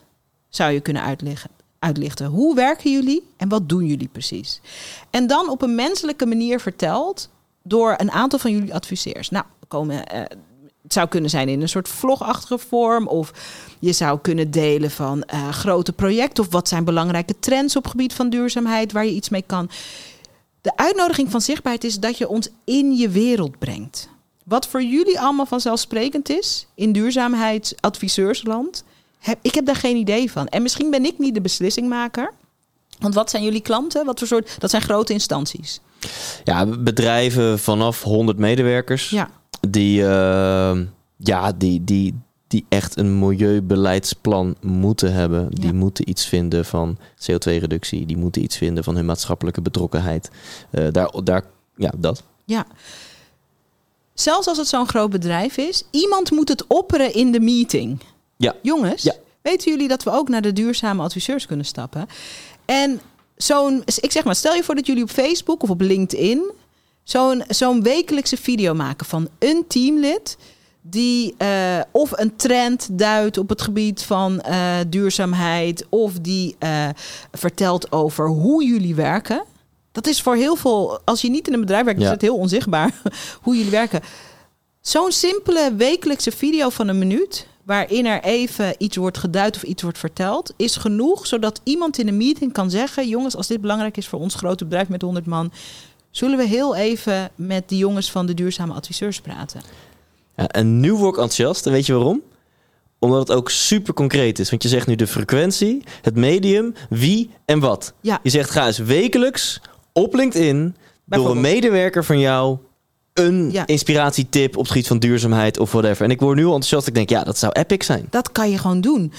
zou je kunnen uitleggen. Uitlichten. Hoe werken jullie en wat doen jullie precies? En dan op een menselijke manier verteld door een aantal van jullie adviseurs. Nou, komen, eh, het zou kunnen zijn in een soort vlogachtige vorm. Of je zou kunnen delen van eh, grote projecten. Of wat zijn belangrijke trends op het gebied van duurzaamheid waar je iets mee kan. De uitnodiging van zichtbaarheid is dat je ons in je wereld brengt. Wat voor jullie allemaal vanzelfsprekend is in duurzaamheidsadviseursland, heb, ik heb daar geen idee van. En misschien ben ik niet de beslissingmaker. Want wat zijn jullie klanten? Wat voor soort? Dat zijn grote instanties. Ja, bedrijven vanaf 100 medewerkers Ja, die, eh, ja, die, die, die echt een milieubeleidsplan moeten hebben. Die Ja. moeten iets vinden van CO2-reductie. Die moeten iets vinden van hun maatschappelijke betrokkenheid. Eh, daar, daar, ja, dat. ja. Zelfs als het zo'n groot bedrijf is, iemand moet het opperen in de meeting. Ja. Jongens, Ja. weten jullie dat we ook naar de duurzame adviseurs kunnen stappen? En zo'n, ik zeg maar, stel je voor dat jullie op Facebook of op LinkedIn Zo'n zo'n wekelijkse video maken van een teamlid die eh, of een trend duidt op het gebied van eh, duurzaamheid, of die eh, vertelt over hoe jullie werken. Dat is voor heel veel, als je niet in een bedrijf werkt, Ja. is het heel onzichtbaar hoe jullie werken. Zo'n simpele wekelijkse video van een minuut, waarin er even iets wordt geduid of iets wordt verteld, is genoeg zodat iemand in een meeting kan zeggen: Jongens, als dit belangrijk is voor ons grote bedrijf met 100 man, zullen we heel even met de jongens van de duurzame adviseurs praten. Ja, en nu word ik enthousiast. En weet je waarom? Omdat het ook super concreet is. Want je zegt nu de frequentie, het medium, wie en wat. Ja. Je zegt ga eens wekelijks op LinkedIn door een medewerker van jou een Ja. inspiratietip op het gebied van duurzaamheid of whatever. En ik word nu al enthousiast. Ik denk, ja, dat zou epic zijn. Dat kan je gewoon doen.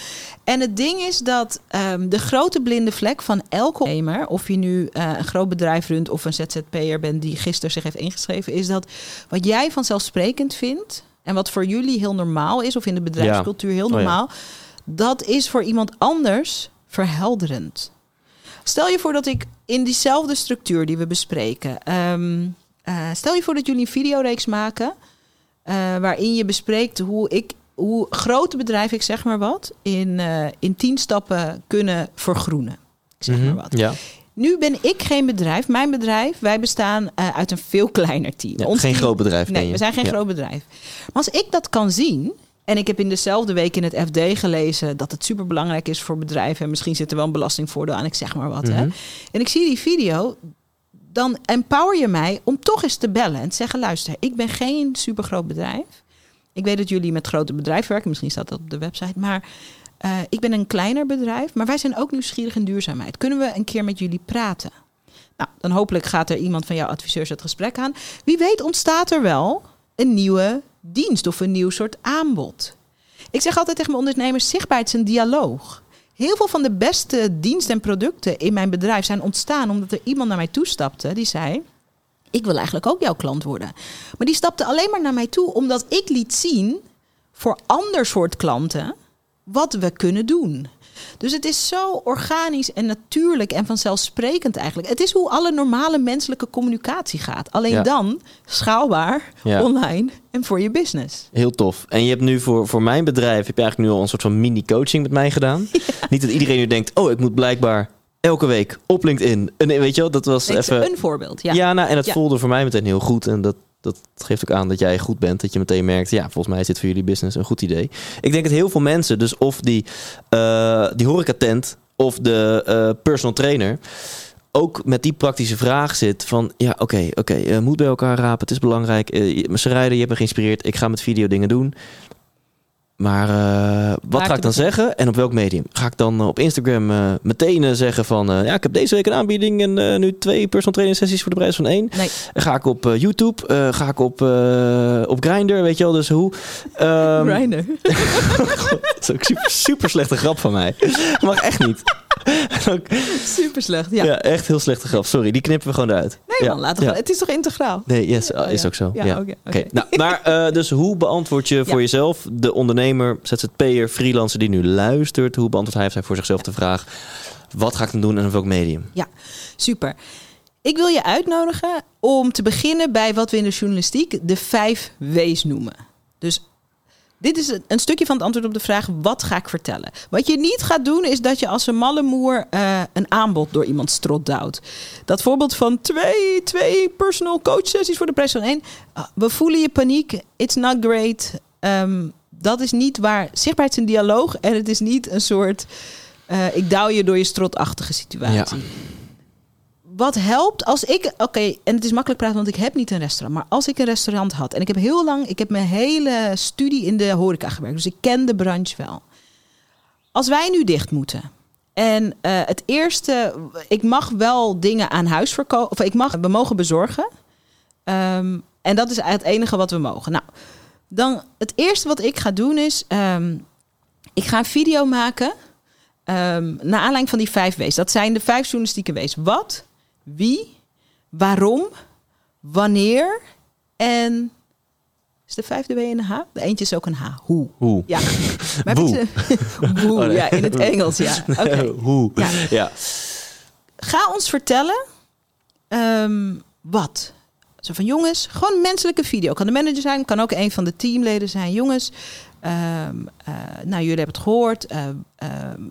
En het ding is dat ehm, de grote blinde vlek van elke ondernemer, of je nu eh, een groot bedrijf runt of een ZZP'er bent die gisteren zich heeft ingeschreven, is dat wat jij vanzelfsprekend vindt en wat voor jullie heel normaal is, of in de bedrijfscultuur heel Oh ja. normaal, dat is voor iemand anders verhelderend. Stel je voor dat ik in diezelfde structuur die we bespreken, ehm, eh, stel je voor dat jullie een videoreeks maken eh, waarin je bespreekt hoe ik hoe grote bedrijven, ik zeg maar wat, in, eh, in tien stappen kunnen vergroenen. Ik zeg Mhm. maar wat. Ja, Nu ben ik geen bedrijf. Mijn bedrijf, wij bestaan uit een veel kleiner team. Ja, Ons geen team- groot bedrijf. Nee, je. we zijn geen Ja. groot bedrijf. Maar als ik dat kan zien. En ik heb in dezelfde week in het FD gelezen dat het superbelangrijk is voor bedrijven. En misschien zit er wel een belastingvoordeel aan, ik zeg maar wat. Hè? Mhm. En ik zie die video. Dan empower je mij om toch eens te bellen en te zeggen: luister, ik ben geen supergroot bedrijf. Ik weet dat jullie met grote bedrijven werken. Misschien staat dat op de website. Maar eh, ik ben een kleiner bedrijf. Maar wij zijn ook nieuwsgierig in duurzaamheid. Kunnen we een keer met jullie praten? Nou, dan hopelijk gaat er iemand van jouw adviseurs het gesprek aan. Wie weet ontstaat er wel een nieuwe dienst of een nieuw soort aanbod. Ik zeg altijd tegen mijn ondernemers, zichtbaarheid is een dialoog. Heel veel van de beste diensten en producten in mijn bedrijf zijn ontstaan omdat er iemand naar mij toestapte die zei: Ik wil eigenlijk ook jouw klant worden. Maar die stapte alleen maar naar mij toe omdat ik liet zien voor ander soort klanten wat we kunnen doen. Dus het is zo organisch en natuurlijk en vanzelfsprekend eigenlijk. Het is hoe alle normale menselijke communicatie gaat. Alleen Ja. dan schaalbaar, Ja. online en voor je business. Heel tof. En je hebt nu voor, voor mijn bedrijf heb je eigenlijk nu al een soort van mini-coaching met mij gedaan. Niet dat iedereen nu denkt, oh, ik moet blijkbaar elke week op LinkedIn. En weet je wel, dat was even... een voorbeeld. Ja. Ja, nou, en het voelde voor mij meteen heel goed. En dat, dat geeft ook aan dat jij goed bent. Dat je meteen merkt, ja, volgens mij is dit voor jullie business een goed idee. Ik denk dat heel veel mensen, dus of die, eh die horecatent of de eh, personal trainer... ook met die praktische vraag zit van... ja, oké, oké, eh, moet bij elkaar rapen, het is belangrijk. Uh, rijden, je hebt me geïnspireerd, ik ga met video dingen doen... Maar uh, wat ga ik dan zeggen en op welk medium? Ga ik dan uh, op Instagram uh, meteen uh, zeggen van... ja, ik heb deze week een aanbieding en nu twee personal training sessies voor de prijs van één. Nee. Ga ik op YouTube? ga ik op, op Grindr? Weet je wel, dus hoe... Um... Grindr? dat is ook super, super slechte grap van mij. Dat mag echt niet. super slecht, ja. Ja, echt heel slechte grap. Sorry, die knippen we gewoon eruit. Nee ja. man, laat het ja. Het is toch integraal? Nee, yes, oh, is ook zo. Ja, oké. Okay, okay. nou, maar dus hoe beantwoord je voor jezelf, de ondernemer, ZZP'er, freelancer die nu luistert, hoe beantwoordt hij zij voor zichzelf de vraag, wat ga ik dan doen en op welk medium? Ja, super. Ik wil je uitnodigen om te beginnen bij wat we in de journalistiek de vijf W's noemen. Dus dit is een stukje van het antwoord op de vraag: wat ga ik vertellen? Wat je niet gaat doen, is dat je als een malle moer uh, een aanbod door iemand strot duwt. Dat voorbeeld van twee, twee personal coach sessies voor de prijs van één. Uh, we voelen je paniek. It's not great. Um, dat is niet waar. Zichtbaarheid is een dialoog en het is niet een soort. Uh, ik douw je door je strotachtige situatie. Ja. Wat helpt als ik, oké, okay, en het is makkelijk praten, want ik heb niet een restaurant, maar als ik een restaurant had en ik heb heel lang, ik heb mijn hele studie in de horeca gewerkt, dus ik ken de branche wel. Als wij nu dicht moeten en uh, het eerste, ik mag wel dingen aan huis verkopen, of ik mag, we mogen bezorgen, um, en dat is het enige wat we mogen. Nou, dan het eerste wat ik ga doen is, um, ik ga een video maken. Um, naar aanleiding van die vijf W's. Dat zijn de vijf journalistieke W's. Wat, wie, waarom, wanneer en... Is de vijfde W een H? De eentje is ook een H. Hoe. Hoe. Ja. Maar Boe. Boe, oh, nee. ja, in het Engels, ja. Okay. Hoe. Ja. ja. Ga ons vertellen um, wat. Van jongens, gewoon menselijke video. Kan de manager zijn, kan ook een van de teamleden zijn. Jongens, ehm, eh, nou jullie hebben het gehoord. eh, eh,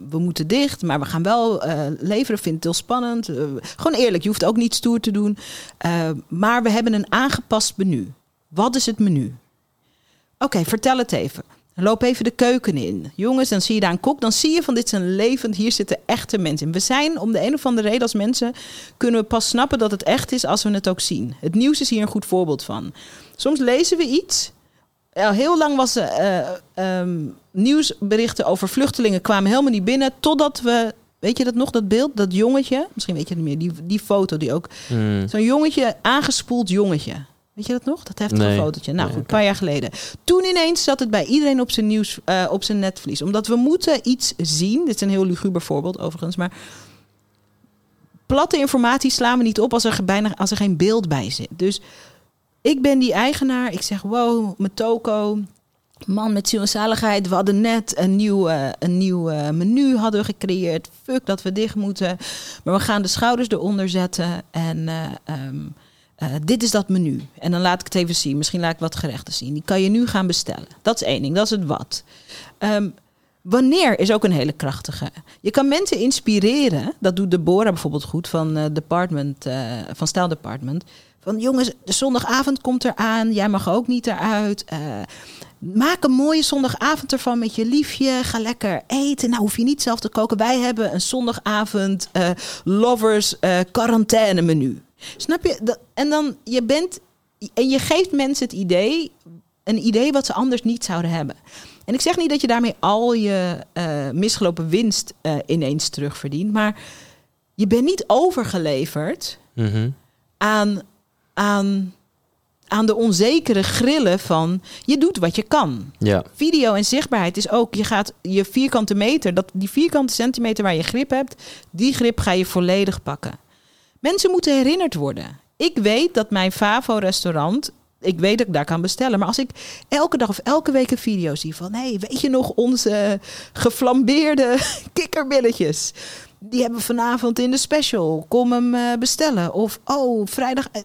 we moeten dicht, maar we gaan wel leveren. Vind het heel spannend. Gewoon eerlijk, je hoeft ook niet stoer te doen. Maar we hebben een aangepast menu. Wat is het menu? Oké, vertel het even. Loop even de keuken in. Jongens, dan zie je daar een kok. Dan zie je van dit is een levend, hier zitten echte mensen in. We zijn om de een of andere reden als mensen... kunnen we pas snappen dat het echt is als we het ook zien. Het nieuws is hier een goed voorbeeld van. Soms lezen we iets. Al heel lang was ehm, nieuwsberichten over vluchtelingen kwamen helemaal niet binnen. Totdat we, weet je dat nog, dat beeld, dat jongetje. Misschien weet je het niet meer, die, die foto die ook Hmm. Zo'n jongetje, aangespoeld jongetje. Weet je dat nog? Dat heftige Nee. fotootje. Nou Nee, goed, een paar jaar geleden. Toen ineens zat het bij iedereen op zijn nieuws, eh, op zijn netvlies. Omdat we moeten iets zien. Dit is een heel luguber voorbeeld overigens. Maar platte informatie slaan we niet op als er, bijna, als er geen beeld bij zit. Dus ik ben die eigenaar. Ik zeg, wow, mijn toko. Man met ziel en zaligheid. We hadden net een nieuw, eh, een nieuw eh, menu hadden we gecreëerd. Fuck dat we dicht moeten. Maar we gaan de schouders eronder zetten. En eh, eh, dit is dat menu. En dan laat ik het even zien. Misschien laat ik wat gerechten zien. Die kan je nu gaan bestellen. Dat is één ding. Dat is het wat. Ehm, wanneer is ook een hele krachtige. Je kan mensen inspireren. Dat doet Deborah bijvoorbeeld goed van, eh department, eh, van Style Department. Van jongens, de zondagavond komt eraan. Jij mag ook niet eruit. Maak een mooie zondagavond ervan met je liefje. Ga lekker eten. Nou hoef je niet zelf te koken. Wij hebben een zondagavond lovers quarantaine menu. Snap je? En dan je bent en je geeft mensen het idee, een idee wat ze anders niet zouden hebben. En ik zeg niet dat je daarmee al je eh, misgelopen winst eh, ineens terugverdient, maar je bent niet overgeleverd Mhm. aan, aan, aan de onzekere grillen van je doet wat je kan. Ja. Video en zichtbaarheid is ook, je gaat je vierkante meter, dat, die vierkante centimeter waar je grip hebt, die grip ga je volledig pakken. Mensen moeten herinnerd worden. Ik weet dat mijn Favo-restaurant, ik weet dat ik daar kan bestellen. Maar als ik elke dag of elke week een video zie van... hé, weet je nog onze geflambeerde kikkerbilletjes? Die hebben we vanavond in de special. Kom hem eh, bestellen. Of, oh, vrijdag... eh,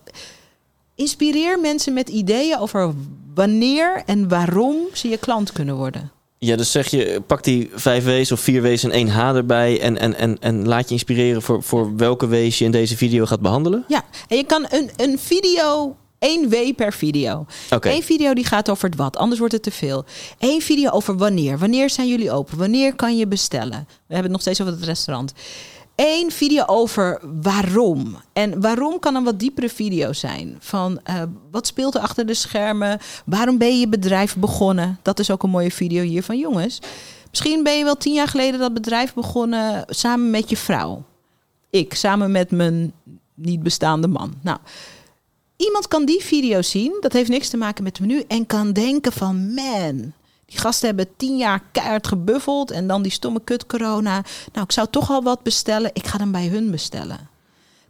Inspireer mensen met ideeën over wanneer en waarom ze je klant kunnen worden. Ja, dus zeg je, pak die vijf W's of vier W's en één H erbij. En, en, en, en laat je inspireren voor, voor welke W's je in deze video gaat behandelen. Ja, en je kan een, een video, één W per video. Oké. Eén video die gaat over het wat, anders wordt het te veel. Eén video over wanneer. Wanneer zijn jullie open? Wanneer kan je bestellen? We hebben het nog steeds over het restaurant. Eén video over waarom. En waarom kan een wat diepere video zijn. Van eh, wat speelt er achter de schermen? Waarom ben je je bedrijf begonnen? Dat is ook een mooie video hier van jongens. Misschien ben je wel tien jaar geleden dat bedrijf begonnen samen met je vrouw. Ik samen met mijn niet bestaande man. Nou, iemand kan die video zien. Dat heeft niks te maken met het menu. En kan denken van man, die gasten hebben tien jaar keihard gebuffeld. En dan die stomme kut corona. Nou, ik zou toch al wat bestellen. Ik ga dan bij hun bestellen.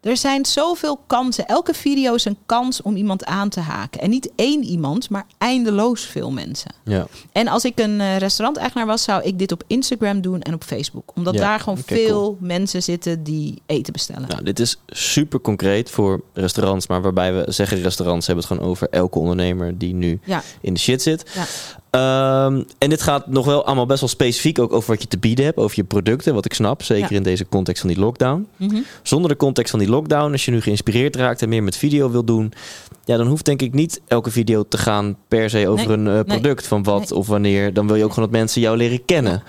Er zijn zoveel kansen. Elke video is een kans om iemand aan te haken. En niet één iemand, maar eindeloos veel mensen. Ja. En als ik een eh, restauranteigenaar was, zou ik dit op Instagram doen en op Facebook. Omdat Ja, daar gewoon veel cool. mensen zitten die eten bestellen. Nou, dit is super concreet voor restaurants. Maar waarbij we zeggen restaurants hebben het gewoon over elke ondernemer die nu Ja. in de shit zit. Ehm, en dit gaat nog wel allemaal best wel specifiek ook over wat je te bieden hebt, over je producten, wat ik snap, zeker Ja. in deze context van die lockdown. Mhm. Zonder de context van die lockdown, als je nu geïnspireerd raakt en meer met video wil doen, ja, dan hoeft denk ik niet elke video te gaan per se over Nee, een eh, product van wat nee. of wanneer. Dan wil je ook gewoon dat mensen jou leren kennen.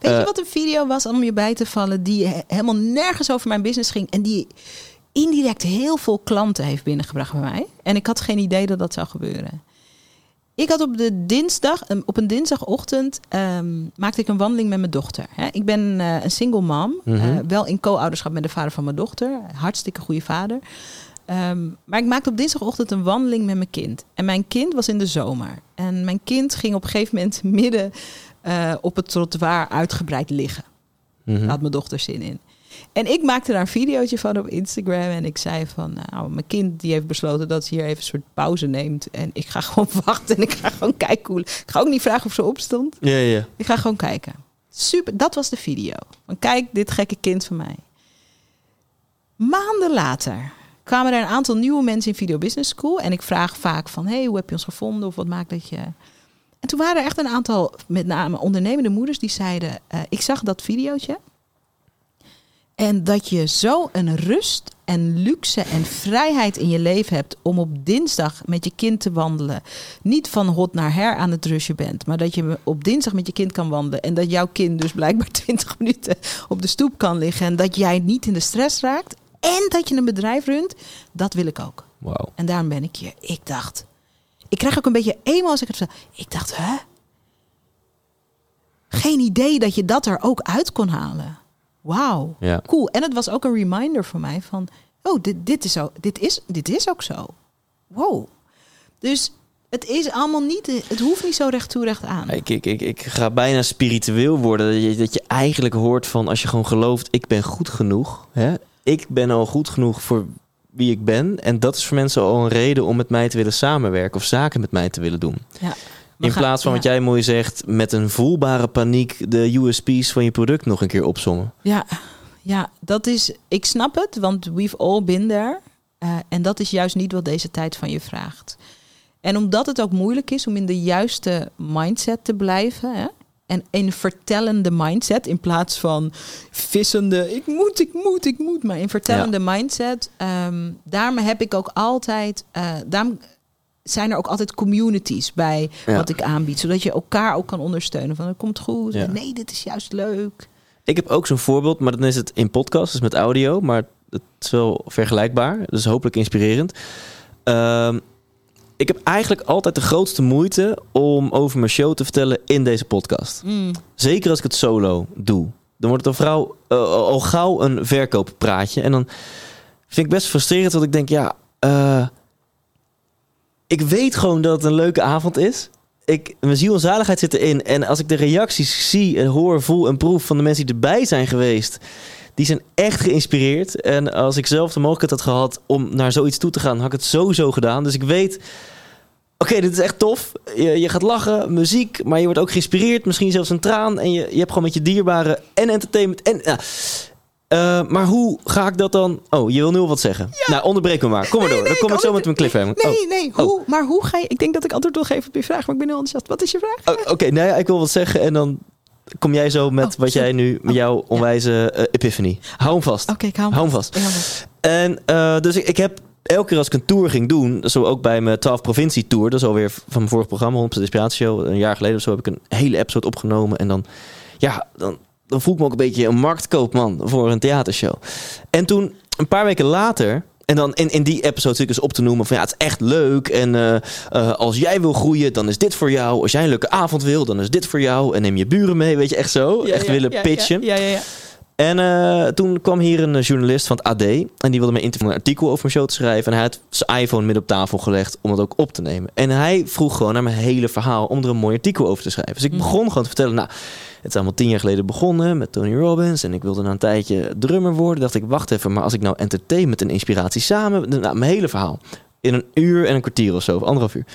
Weet Eh, je wat een video was om je bij te vallen die he- helemaal nergens over mijn business ging en die indirect heel veel klanten heeft binnengebracht bij mij. En ik had geen idee dat dat zou gebeuren. Ik had op de dinsdag, eh, op een dinsdagochtend, ehm, maakte ik een wandeling met mijn dochter. Hè. Ik ben eh, een single mom, Mhm. eh, wel in co-ouderschap met de vader van mijn dochter. Hartstikke goede vader. Ehm, maar ik maakte op dinsdagochtend een wandeling met mijn kind. En mijn kind was in de zomer. En mijn kind ging op een gegeven moment midden eh, op het trottoir uitgebreid liggen. Mhm. Daar had mijn dochter zin in. En ik maakte daar een videootje van op Instagram. En ik zei van, nou, mijn kind die heeft besloten dat ze hier even een soort pauze neemt. En ik ga gewoon wachten en ik ga gewoon kijken hoe... Ik ga ook niet vragen of ze opstond. Ja, ja. Ik ga gewoon kijken. Super, dat was de video. Van kijk, dit gekke kind van mij. Maanden later kwamen er een aantal nieuwe mensen in Video Business School. En ik vraag vaak van, hey, hoe heb je ons gevonden? Of wat maakt dat je... En toen waren er echt een aantal, met name ondernemende moeders, die zeiden... eh, ik zag dat videootje. En dat je zo een rust en luxe en vrijheid in je leven hebt om op dinsdag met je kind te wandelen. Niet van hot naar her aan het rusje bent, maar dat je op dinsdag met je kind kan wandelen. En dat jouw kind dus blijkbaar 20 minuten op de stoep kan liggen. En dat jij niet in de stress raakt. En dat je een bedrijf runt. Dat wil ik ook. Wauw. En daarom ben ik hier. Ik dacht. Ik krijg ook een beetje eenmaal als ik het vertel. Ik dacht, hè? Geen idee dat je dat er ook uit kon halen. Wauw. Ja. Cool. En het was ook een reminder voor mij van... Oh, dit, dit, is, ook, dit, is, dit is ook zo. Wow. Dus het is allemaal niet... Het hoeft niet zo recht toe, recht aan. Ik, ik, ik, ik ga bijna spiritueel worden. Dat je, dat je eigenlijk hoort van als je gewoon gelooft, ik ben goed genoeg. Hè? Ik ben al goed genoeg voor wie ik ben. En dat is voor mensen al een reden om met mij te willen samenwerken of zaken met mij te willen doen. Ja. We In gaan- plaats van wat jij mooi zegt, met een voelbare paniek de USP's van je product nog een keer opzommen. Ja, ja, dat is. Ik snap het, want we've all been there. Eh, en dat is juist niet wat deze tijd van je vraagt. En omdat het ook moeilijk is om in de juiste mindset te blijven. Hè? En een vertellende mindset in plaats van vissende. Ik moet, ik moet, ik moet. Maar in vertellende mindset. ehm daarmee heb ik ook altijd. daarom zijn er ook altijd communities bij Ja. wat ik aanbied. Zodat je elkaar ook kan ondersteunen. Van het komt goed. Ja. Nee, dit is juist leuk. Ik heb ook zo'n voorbeeld, maar dan is het in podcast, dus met audio, maar het is wel vergelijkbaar. Dus hopelijk inspirerend. Ehm, ik heb eigenlijk altijd de grootste moeite om over mijn show te vertellen in deze podcast. Mm. Zeker als ik het solo doe. Dan wordt het al, vrouw, eh, al gauw een verkooppraatje. En dan vind ik best frustrerend, want ik denk, ja, eh, ik weet gewoon dat het een leuke avond is. Ik, mijn ziel en zaligheid zit erin. En als ik de reacties zie en hoor, voel en proef van de mensen die erbij zijn geweest, die zijn echt geïnspireerd. En als ik zelf de mogelijkheid had gehad om naar zoiets toe te gaan, had ik het sowieso gedaan. Dus ik weet, oké, dit is echt tof. Je, je gaat lachen, muziek, maar je wordt ook geïnspireerd. Misschien zelfs een traan. En je, je hebt gewoon met je dierbaren en entertainment. En. Eh, maar hoe ga ik dat dan... Oh, je wil nu al wat zeggen. Nou, onderbreek me maar. Kom maar door. dan kom ik zo met mijn cliffhanger. Nee, Oh. nee. Hoe, Maar hoe ga je... Ik denk dat ik antwoord wil geven op je vraag, maar ik ben heel enthousiast. Wat is je vraag? Oh, Oké, nou ja, ik wil wat zeggen en dan kom jij zo met Oh, wat jij nu, met Oh, jouw onwijze eh, epiphany. Hou hem vast. Oké, ik hou hem Hou vast. vast. Hem. En eh, dus ik, ik heb elke keer als ik een tour ging doen, zo ook bij mijn 12 provincie tour, dat is alweer van mijn vorige programma, 100% Inspiratieshow, een jaar geleden of zo heb ik een hele episode opgenomen en dan, ja, dan, dan voel ik me ook een beetje een marktkoopman voor een theatershow. En toen, een paar weken later, en dan in, in die episode zit ik dus op te noemen van ja, het is echt leuk. En eh, eh, als jij wil groeien, dan is dit voor jou. Als jij een leuke avond wil, dan is dit voor jou. En neem je buren mee, weet je, echt zo. echt willen pitchen. Ja, ja, ja. En eh, toen kwam hier een eh, journalist van het AD. En die wilde me interviewen een artikel over mijn show te schrijven. En hij had zijn iPhone midden op tafel gelegd om het ook op te nemen. En hij vroeg gewoon naar mijn hele verhaal om er een mooi artikel over te schrijven. Dus ik Mhm. begon gewoon te vertellen. Nou, het is allemaal tien jaar geleden begonnen met Tony Robbins. En ik wilde na een tijdje drummer worden. Dacht ik, wacht even, maar als ik nou entertainment en inspiratie samen... Nou, mijn hele verhaal. In een uur en een kwartier of zo, of anderhalf uur.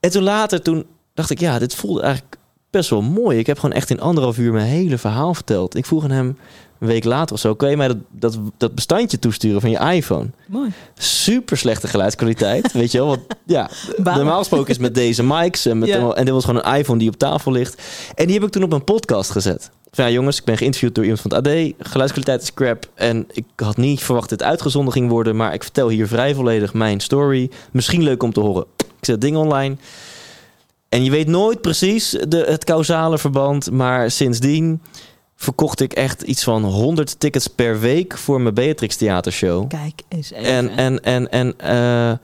En toen later, toen dacht ik, ja, dit voelde eigenlijk best wel mooi. Ik heb gewoon echt in anderhalf uur mijn hele verhaal verteld. Ik vroeg aan hem een week later of zo, kan je mij dat, dat, dat bestandje toesturen van je iPhone? Mooi. Super slechte geluidskwaliteit, weet je wel? Want ja, normaal gesproken is met deze mics en, met Ja. en dit was gewoon een iPhone die op tafel ligt. En die heb ik toen op een podcast gezet. Van, ja, jongens, ik ben geïnterviewd door iemand van het AD. Geluidskwaliteit is crap. En ik had niet verwacht dat dit uitgezonden ging worden. Maar ik vertel hier vrij volledig mijn story. Misschien leuk om te horen. Ik zet het ding online. En je weet nooit precies de, het causale verband. Maar sindsdien verkocht ik echt iets van 100 tickets per week voor mijn Beatrix theatershow. Kijk eens even. En, en, en, en eh,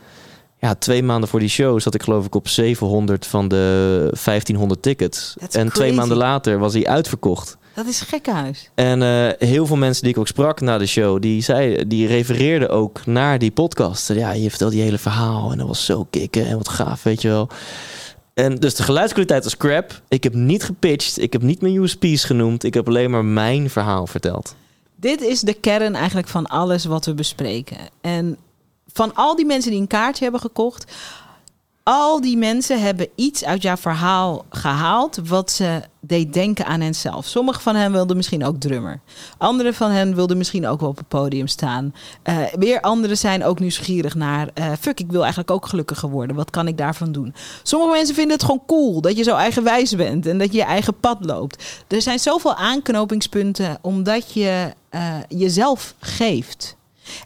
ja, twee maanden voor die show zat ik geloof ik op 700 van de 1500 tickets. That's en twee maanden later was hij uitverkocht. dat is gekkenhuis. En eh, heel veel mensen die ik ook sprak na de show, die, zei, die refereerden ook naar die podcast. Ja, je vertelde die hele verhaal en dat was zo kicken en wat gaaf, weet je wel. En dus de geluidskwaliteit was crap. Ik heb niet gepitcht, ik heb niet mijn USP's genoemd. Ik heb alleen maar mijn verhaal verteld. Dit is de kern eigenlijk van alles wat we bespreken. En van al die mensen die een kaartje hebben gekocht, al die mensen hebben iets uit jouw verhaal gehaald wat ze deed denken aan henzelf. Sommige van hen wilden misschien ook drummer. Andere van hen wilden misschien ook wel op het podium staan. Uh, weer anderen zijn ook nieuwsgierig naar... Uh, fuck, ik wil eigenlijk ook gelukkiger worden. Wat kan ik daarvan doen? Sommige mensen vinden het gewoon cool dat je zo eigenwijs bent... en dat je je eigen pad loopt. Er zijn zoveel aanknopingspunten omdat je uh, jezelf geeft.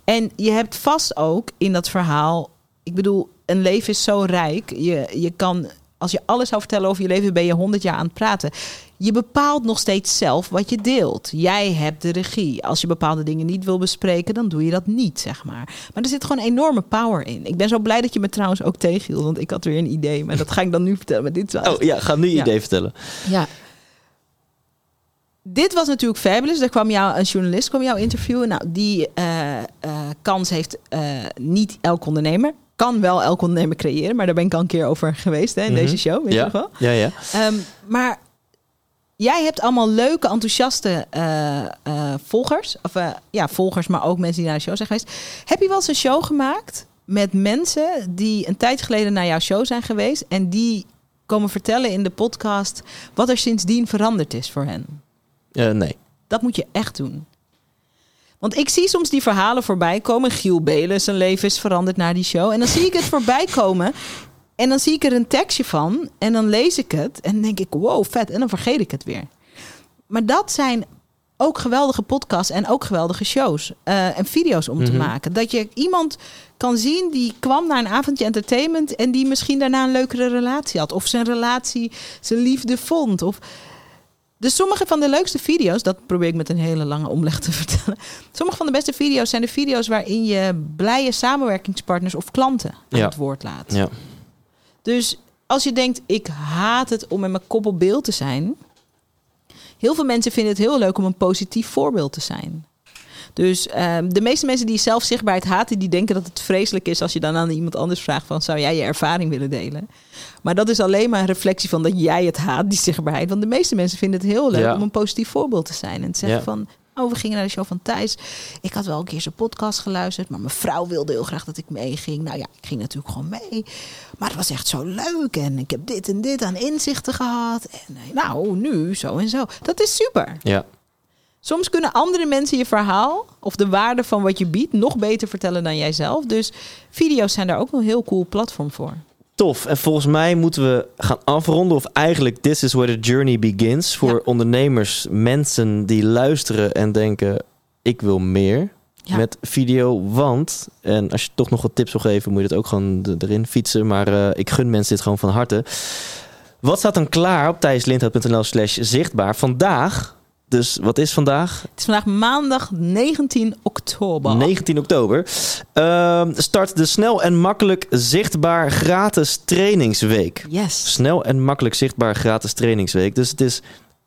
En je hebt vast ook in dat verhaal... Ik bedoel, een leven is zo rijk. Je, je kan, als je alles zou vertellen over je leven, ben je honderd jaar aan het praten. Je bepaalt nog steeds zelf wat je deelt. Jij hebt de regie. Als je bepaalde dingen niet wil bespreken, dan doe je dat niet, zeg maar. Maar er zit gewoon enorme power in. Ik ben zo blij dat je me trouwens ook tegenhield, want ik had weer een idee. Maar dat ga ik dan nu vertellen. Maar dit Oh ja, ga nu je Ja. idee vertellen. Ja. Dit was natuurlijk fabulous. Er kwam jou, een journalist kwam jou interviewen. Nou, die eh, eh, kans heeft eh, niet elk ondernemer. Kan wel elk ondernemer creëren, maar daar ben ik al een keer over geweest hè, in Mhm. deze show. Weet je ja. nog wel? ja, ja. Ehm, maar jij hebt allemaal leuke, enthousiaste eh, eh, volgers. Of eh, ja, volgers, maar ook mensen die naar de show zijn geweest. Heb je wel eens een show gemaakt met mensen die een tijd geleden naar jouw show zijn geweest en die komen vertellen in de podcast wat er sindsdien veranderd is voor hen? Nee. Dat moet je echt doen. Want ik zie soms die verhalen voorbij komen. Giel Belen, zijn leven is veranderd na die show. En dan zie ik het voorbij komen. En dan zie ik er een tekstje van. En dan lees ik het. En dan denk ik, wow, vet. En dan vergeet ik het weer. Maar dat zijn ook geweldige podcasts en ook geweldige shows eh, en video's om te Mhm. maken. Dat je iemand kan zien die kwam naar een avondje entertainment en die misschien daarna een leukere relatie had. Of zijn relatie, zijn liefde vond. Of... Dus sommige van de leukste video's, dat probeer ik met een hele lange omleg te vertellen. Sommige van de beste video's zijn de video's waarin je blije samenwerkingspartners of klanten aan Ja. het woord laat. Ja. Dus als je denkt, ik haat het om met mijn kop op beeld te zijn. Heel veel mensen vinden het heel leuk om een positief voorbeeld te zijn. Dus ehm, de meeste mensen die zelf zichtbaarheid haten, die denken dat het vreselijk is als je dan aan iemand anders vraagt van zou jij je ervaring willen delen? Maar dat is alleen maar een reflectie van dat jij het haat, die zichtbaarheid. Want de meeste mensen vinden het heel leuk Ja. om een positief voorbeeld te zijn. En te zeggen Ja. van, oh we gingen naar de show van Thijs. Ik had wel een keer zijn podcast geluisterd, maar mijn vrouw wilde heel graag dat ik meeging. Nou ja, ik ging natuurlijk gewoon mee. Maar het was echt zo leuk en ik heb dit en dit aan inzichten gehad. En eh, nou, nu zo en zo. Dat is super. Ja. Soms kunnen andere mensen je verhaal of de waarde van wat je biedt nog beter vertellen dan jijzelf. Dus video's zijn daar ook een heel cool platform voor. Tof. En volgens mij moeten we gaan afronden. Of eigenlijk, this is where the journey begins. Voor Ja. ondernemers, mensen die luisteren en denken... ik wil meer Ja. met video. Want, en als je toch nog wat tips wil geven... moet je het ook gewoon erin fietsen. Maar eh, ik gun mensen dit gewoon van harte. Wat staat dan klaar op thijslindhout.nl slash zichtbaar? Vandaag... Dus wat is vandaag? Het is vandaag maandag 19 oktober. 19 oktober. Ehm, start de snel en makkelijk zichtbaar gratis trainingsweek. Yes. Snel en makkelijk zichtbaar gratis trainingsweek. Dus het is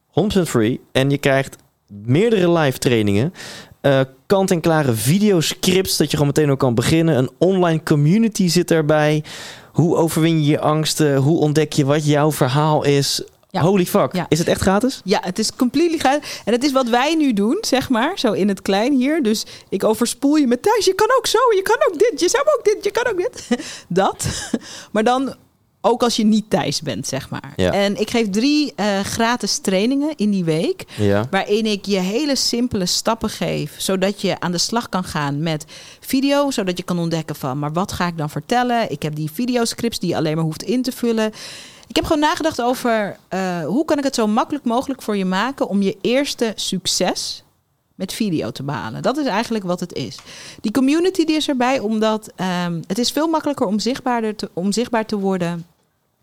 100% free. En je krijgt meerdere live trainingen. eh, kant-en-klare videoscripts dat je gewoon meteen ook kan beginnen. Een online community zit erbij. Hoe overwin je je angsten? Hoe ontdek je wat jouw verhaal is? Ja. Holy fuck. Ja. Is het echt gratis? Ja, het is completely gratis. En het is wat wij nu doen, zeg maar, zo in het klein hier. Dus ik overspoel je met thuis. Je kan ook zo, je kan ook dit, je zou ook dit, je kan ook dit. Dat. Maar dan ook als je niet thuis bent, zeg maar. Ja. En ik geef drie eh, gratis trainingen in die week. Ja. Waarin ik je hele simpele stappen geef. Zodat je aan de slag kan gaan met video. Zodat je kan ontdekken van, maar wat ga ik dan vertellen? Ik heb die videoscripts die je alleen maar hoeft in te vullen. Ik heb gewoon nagedacht over eh, hoe kan ik het zo makkelijk mogelijk voor je maken om je eerste succes met video te behalen. Dat is eigenlijk wat het is. Die community die is erbij omdat ehm, het is veel makkelijker om, zichtbaarder te, om zichtbaar te worden,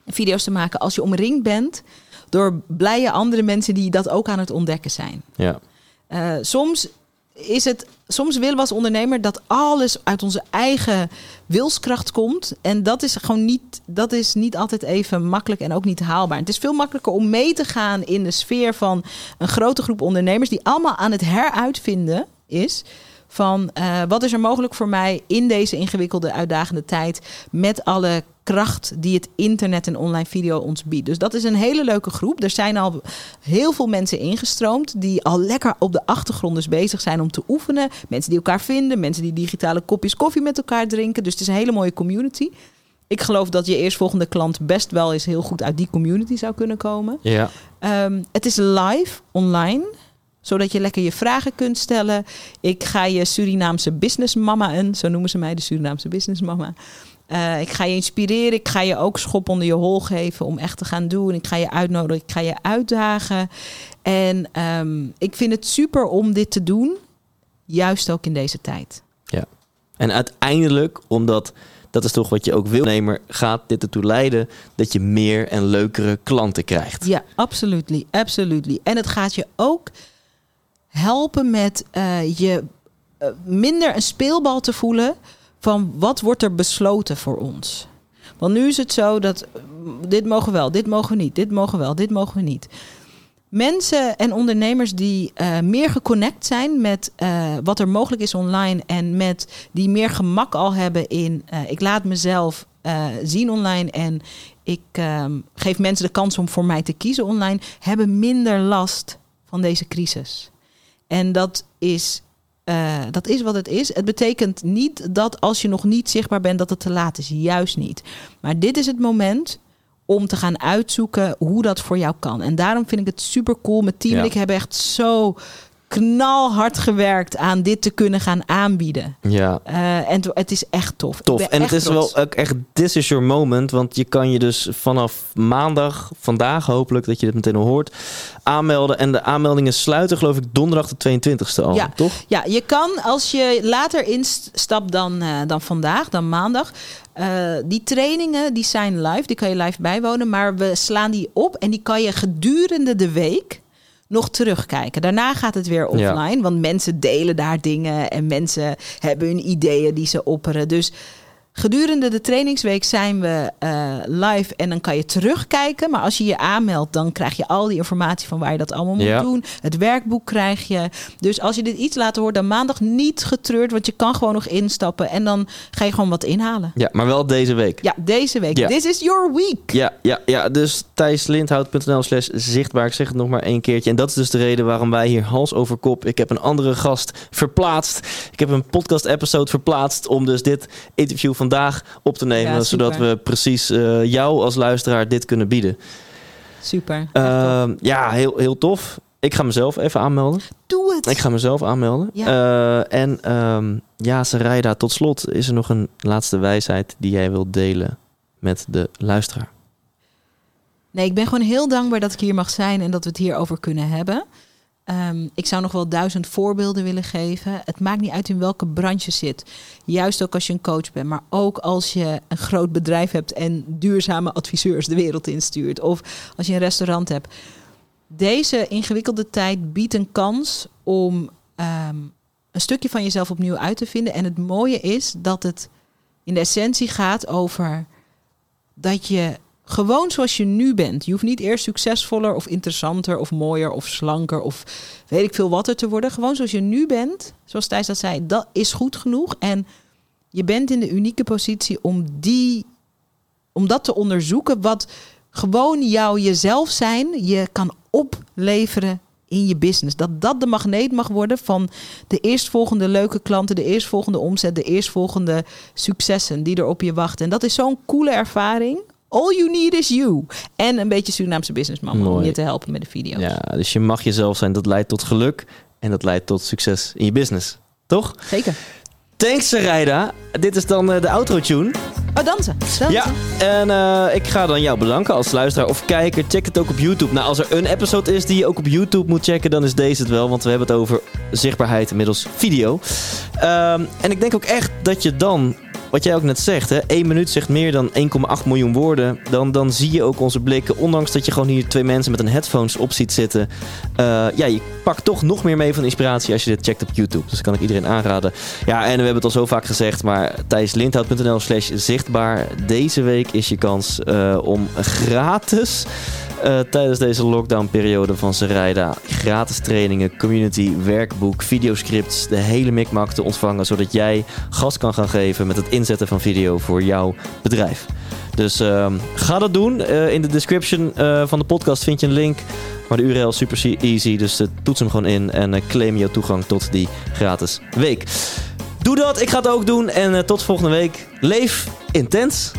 video's te maken als je omringd bent door blije andere mensen die dat ook aan het ontdekken zijn. Ja. Eh, soms is het, soms willen we als ondernemer dat alles uit onze eigen wilskracht komt. En dat is gewoon niet, dat is niet altijd even makkelijk en ook niet haalbaar. Het is veel makkelijker om mee te gaan in de sfeer van een grote groep ondernemers die allemaal aan het heruitvinden is. Van eh, wat is er mogelijk voor mij in deze ingewikkelde, uitdagende tijd. Met alle kracht die het internet en online video ons biedt. Dus dat is een hele leuke groep. Er zijn al heel veel mensen ingestroomd. die al lekker op de achtergrond dus bezig zijn om te oefenen. Mensen die elkaar vinden. Mensen die digitale kopjes koffie met elkaar drinken. Dus het is een hele mooie community. ik geloof dat je eerstvolgende klant best wel eens heel goed uit die community zou kunnen komen. Ja. Ehm, het is live, online, zodat je lekker je vragen kunt stellen. Ik ga je Surinaamse businessmama en zo noemen ze mij de Surinaamse businessmama. Eh, ik ga je inspireren. Ik ga je ook schop onder je hol geven om echt te gaan doen. Ik ga je uitnodigen. Ik ga je uitdagen. En ehm, ik vind het super om dit te doen. Juist ook in deze tijd. En uiteindelijk, omdat dat is toch wat je ook wil gaat dit ertoe leiden dat je meer en leukere klanten krijgt. Ja, absolutely, absolutely. En het gaat je ook helpen met eh, je eh, minder een speelbal te voelen van wat wordt er besloten voor ons. Want nu is het zo dat eh, dit mogen wel, dit mogen we niet, dit mogen wel, dit mogen we niet. Mensen en ondernemers die eh, meer geconnect zijn met eh, wat er mogelijk is online en met die meer gemak al hebben in eh, ik laat mezelf zien online en ik ehm, geef mensen de kans om voor mij te kiezen online, hebben minder last van deze crisis. En dat is, eh, dat is wat het is. Het betekent niet dat als je nog niet zichtbaar bent, dat het te laat is. Juist niet. Maar dit is het moment om te gaan uitzoeken hoe dat voor jou kan. En daarom vind ik het super cool. Mijn team Ja. en ik hebben echt zo knalhard gewerkt aan dit te kunnen gaan aanbieden. Ja, Eh, en het is echt tof. Tof. En het is trots. wel ook echt, this is your moment. Want je kan je dus vanaf maandag, vandaag hopelijk, dat je dit meteen al hoort, aanmelden. En de aanmeldingen sluiten geloof ik donderdag de 22e al, Ja. toch? Ja, je kan als je later instapt dan, eh, dan vandaag, dan maandag. eh, die trainingen die zijn live, die kan je live bijwonen. Maar we slaan die op en die kan je gedurende de week nog terugkijken. Daarna gaat het weer Ja. offline, want mensen delen daar dingen en mensen hebben hun ideeën die ze opperen. Dus gedurende de trainingsweek zijn we eh, live en dan kan je terugkijken. Maar als je je aanmeldt, dan krijg je al die informatie van waar je dat allemaal moet Ja. doen. Het werkboek krijg je. Dus als je dit iets later hoort, dan maandag niet getreurd, want je kan gewoon nog instappen en dan ga je gewoon wat inhalen. Ja, maar wel deze week. Ja, deze week. Ja. This is your week. Ja, ja, ja, dus thijslindhout.nl slash zichtbaar. Ik zeg het nog maar één keertje. En dat is dus de reden waarom wij hier hals over kop... Ik heb een andere gast verplaatst. Ik heb een podcast-episode verplaatst... om dus dit interview vandaag op te nemen. Ja, zodat we precies eh, jou als luisteraar dit kunnen bieden. Super. Ehm, ja, heel, heel tof. Ik ga mezelf even aanmelden. Doe het. Ik ga mezelf aanmelden. Ja. Eh, en ehm ja, Sarayda, tot slot is er nog een laatste wijsheid... die jij wilt delen met de luisteraar. Nee, ik ben gewoon heel dankbaar dat ik hier mag zijn en dat we het hierover kunnen hebben. Ehm, ik zou nog wel duizend voorbeelden willen geven. Het maakt niet uit in welke branche je zit. Juist ook als je een coach bent, maar ook als je een groot bedrijf hebt en duurzame adviseurs de wereld instuurt. Of als je een restaurant hebt. Deze ingewikkelde tijd biedt een kans om ehm, een stukje van jezelf opnieuw uit te vinden. En het mooie is dat het in de essentie gaat over dat je gewoon zoals je nu bent. Je hoeft niet eerst succesvoller of interessanter of mooier of slanker of weet ik veel wat er te worden. Gewoon zoals je nu bent, zoals Thijs dat zei, dat is goed genoeg. En je bent in de unieke positie om die, om dat te onderzoeken wat gewoon jouw jezelf zijn je kan opleveren in je business. Dat dat de magneet mag worden van de eerstvolgende leuke klanten, de eerstvolgende omzet, de eerstvolgende successen die er op je wachten. En dat is zo'n coole ervaring. All you need is you. En een beetje Surinaamse businessman om je te helpen met de video's. Ja, dus je mag jezelf zijn. Dat leidt tot geluk. En dat leidt tot succes in je business. Toch? Zeker. Thanks, Sarayda. Dit is dan eh, de outro-tune. Oh, dansen. dansen. Ja, en eh, ik ga dan jou bedanken als luisteraar of kijker. Check het ook op YouTube. Nou, als er een episode is die je ook op YouTube moet checken, dan is deze het wel. Want we hebben het over zichtbaarheid middels video. Ehm, en ik denk ook echt dat je dan, wat jij ook net zegt, hè, één minuut zegt meer dan 1,8 miljoen woorden. Dan, dan zie je ook onze blikken. Ondanks dat je gewoon hier twee mensen met een headphones op ziet zitten. Eh, ja, je pakt toch nog meer mee van inspiratie als je dit checkt op YouTube. Dus dat kan ik iedereen aanraden. Ja, en we hebben het al zo vaak gezegd, maar thijslindhout.nl slash zichtbaar. Deze week is je kans eh, om gratis eh, tijdens deze lockdownperiode van Sarayda gratis trainingen, community, werkboek, videoscripts, de hele mikmak te ontvangen, zodat jij gas kan gaan geven met het inzetten van video voor jouw bedrijf. Dus ehm, ga dat doen. Eh, in de description eh, van de podcast vind je een link. Maar de URL is super easy, dus toets hem gewoon in en claim jouw toegang tot die gratis week. Doe dat, ik ga het ook doen en tot volgende week. Leef intens.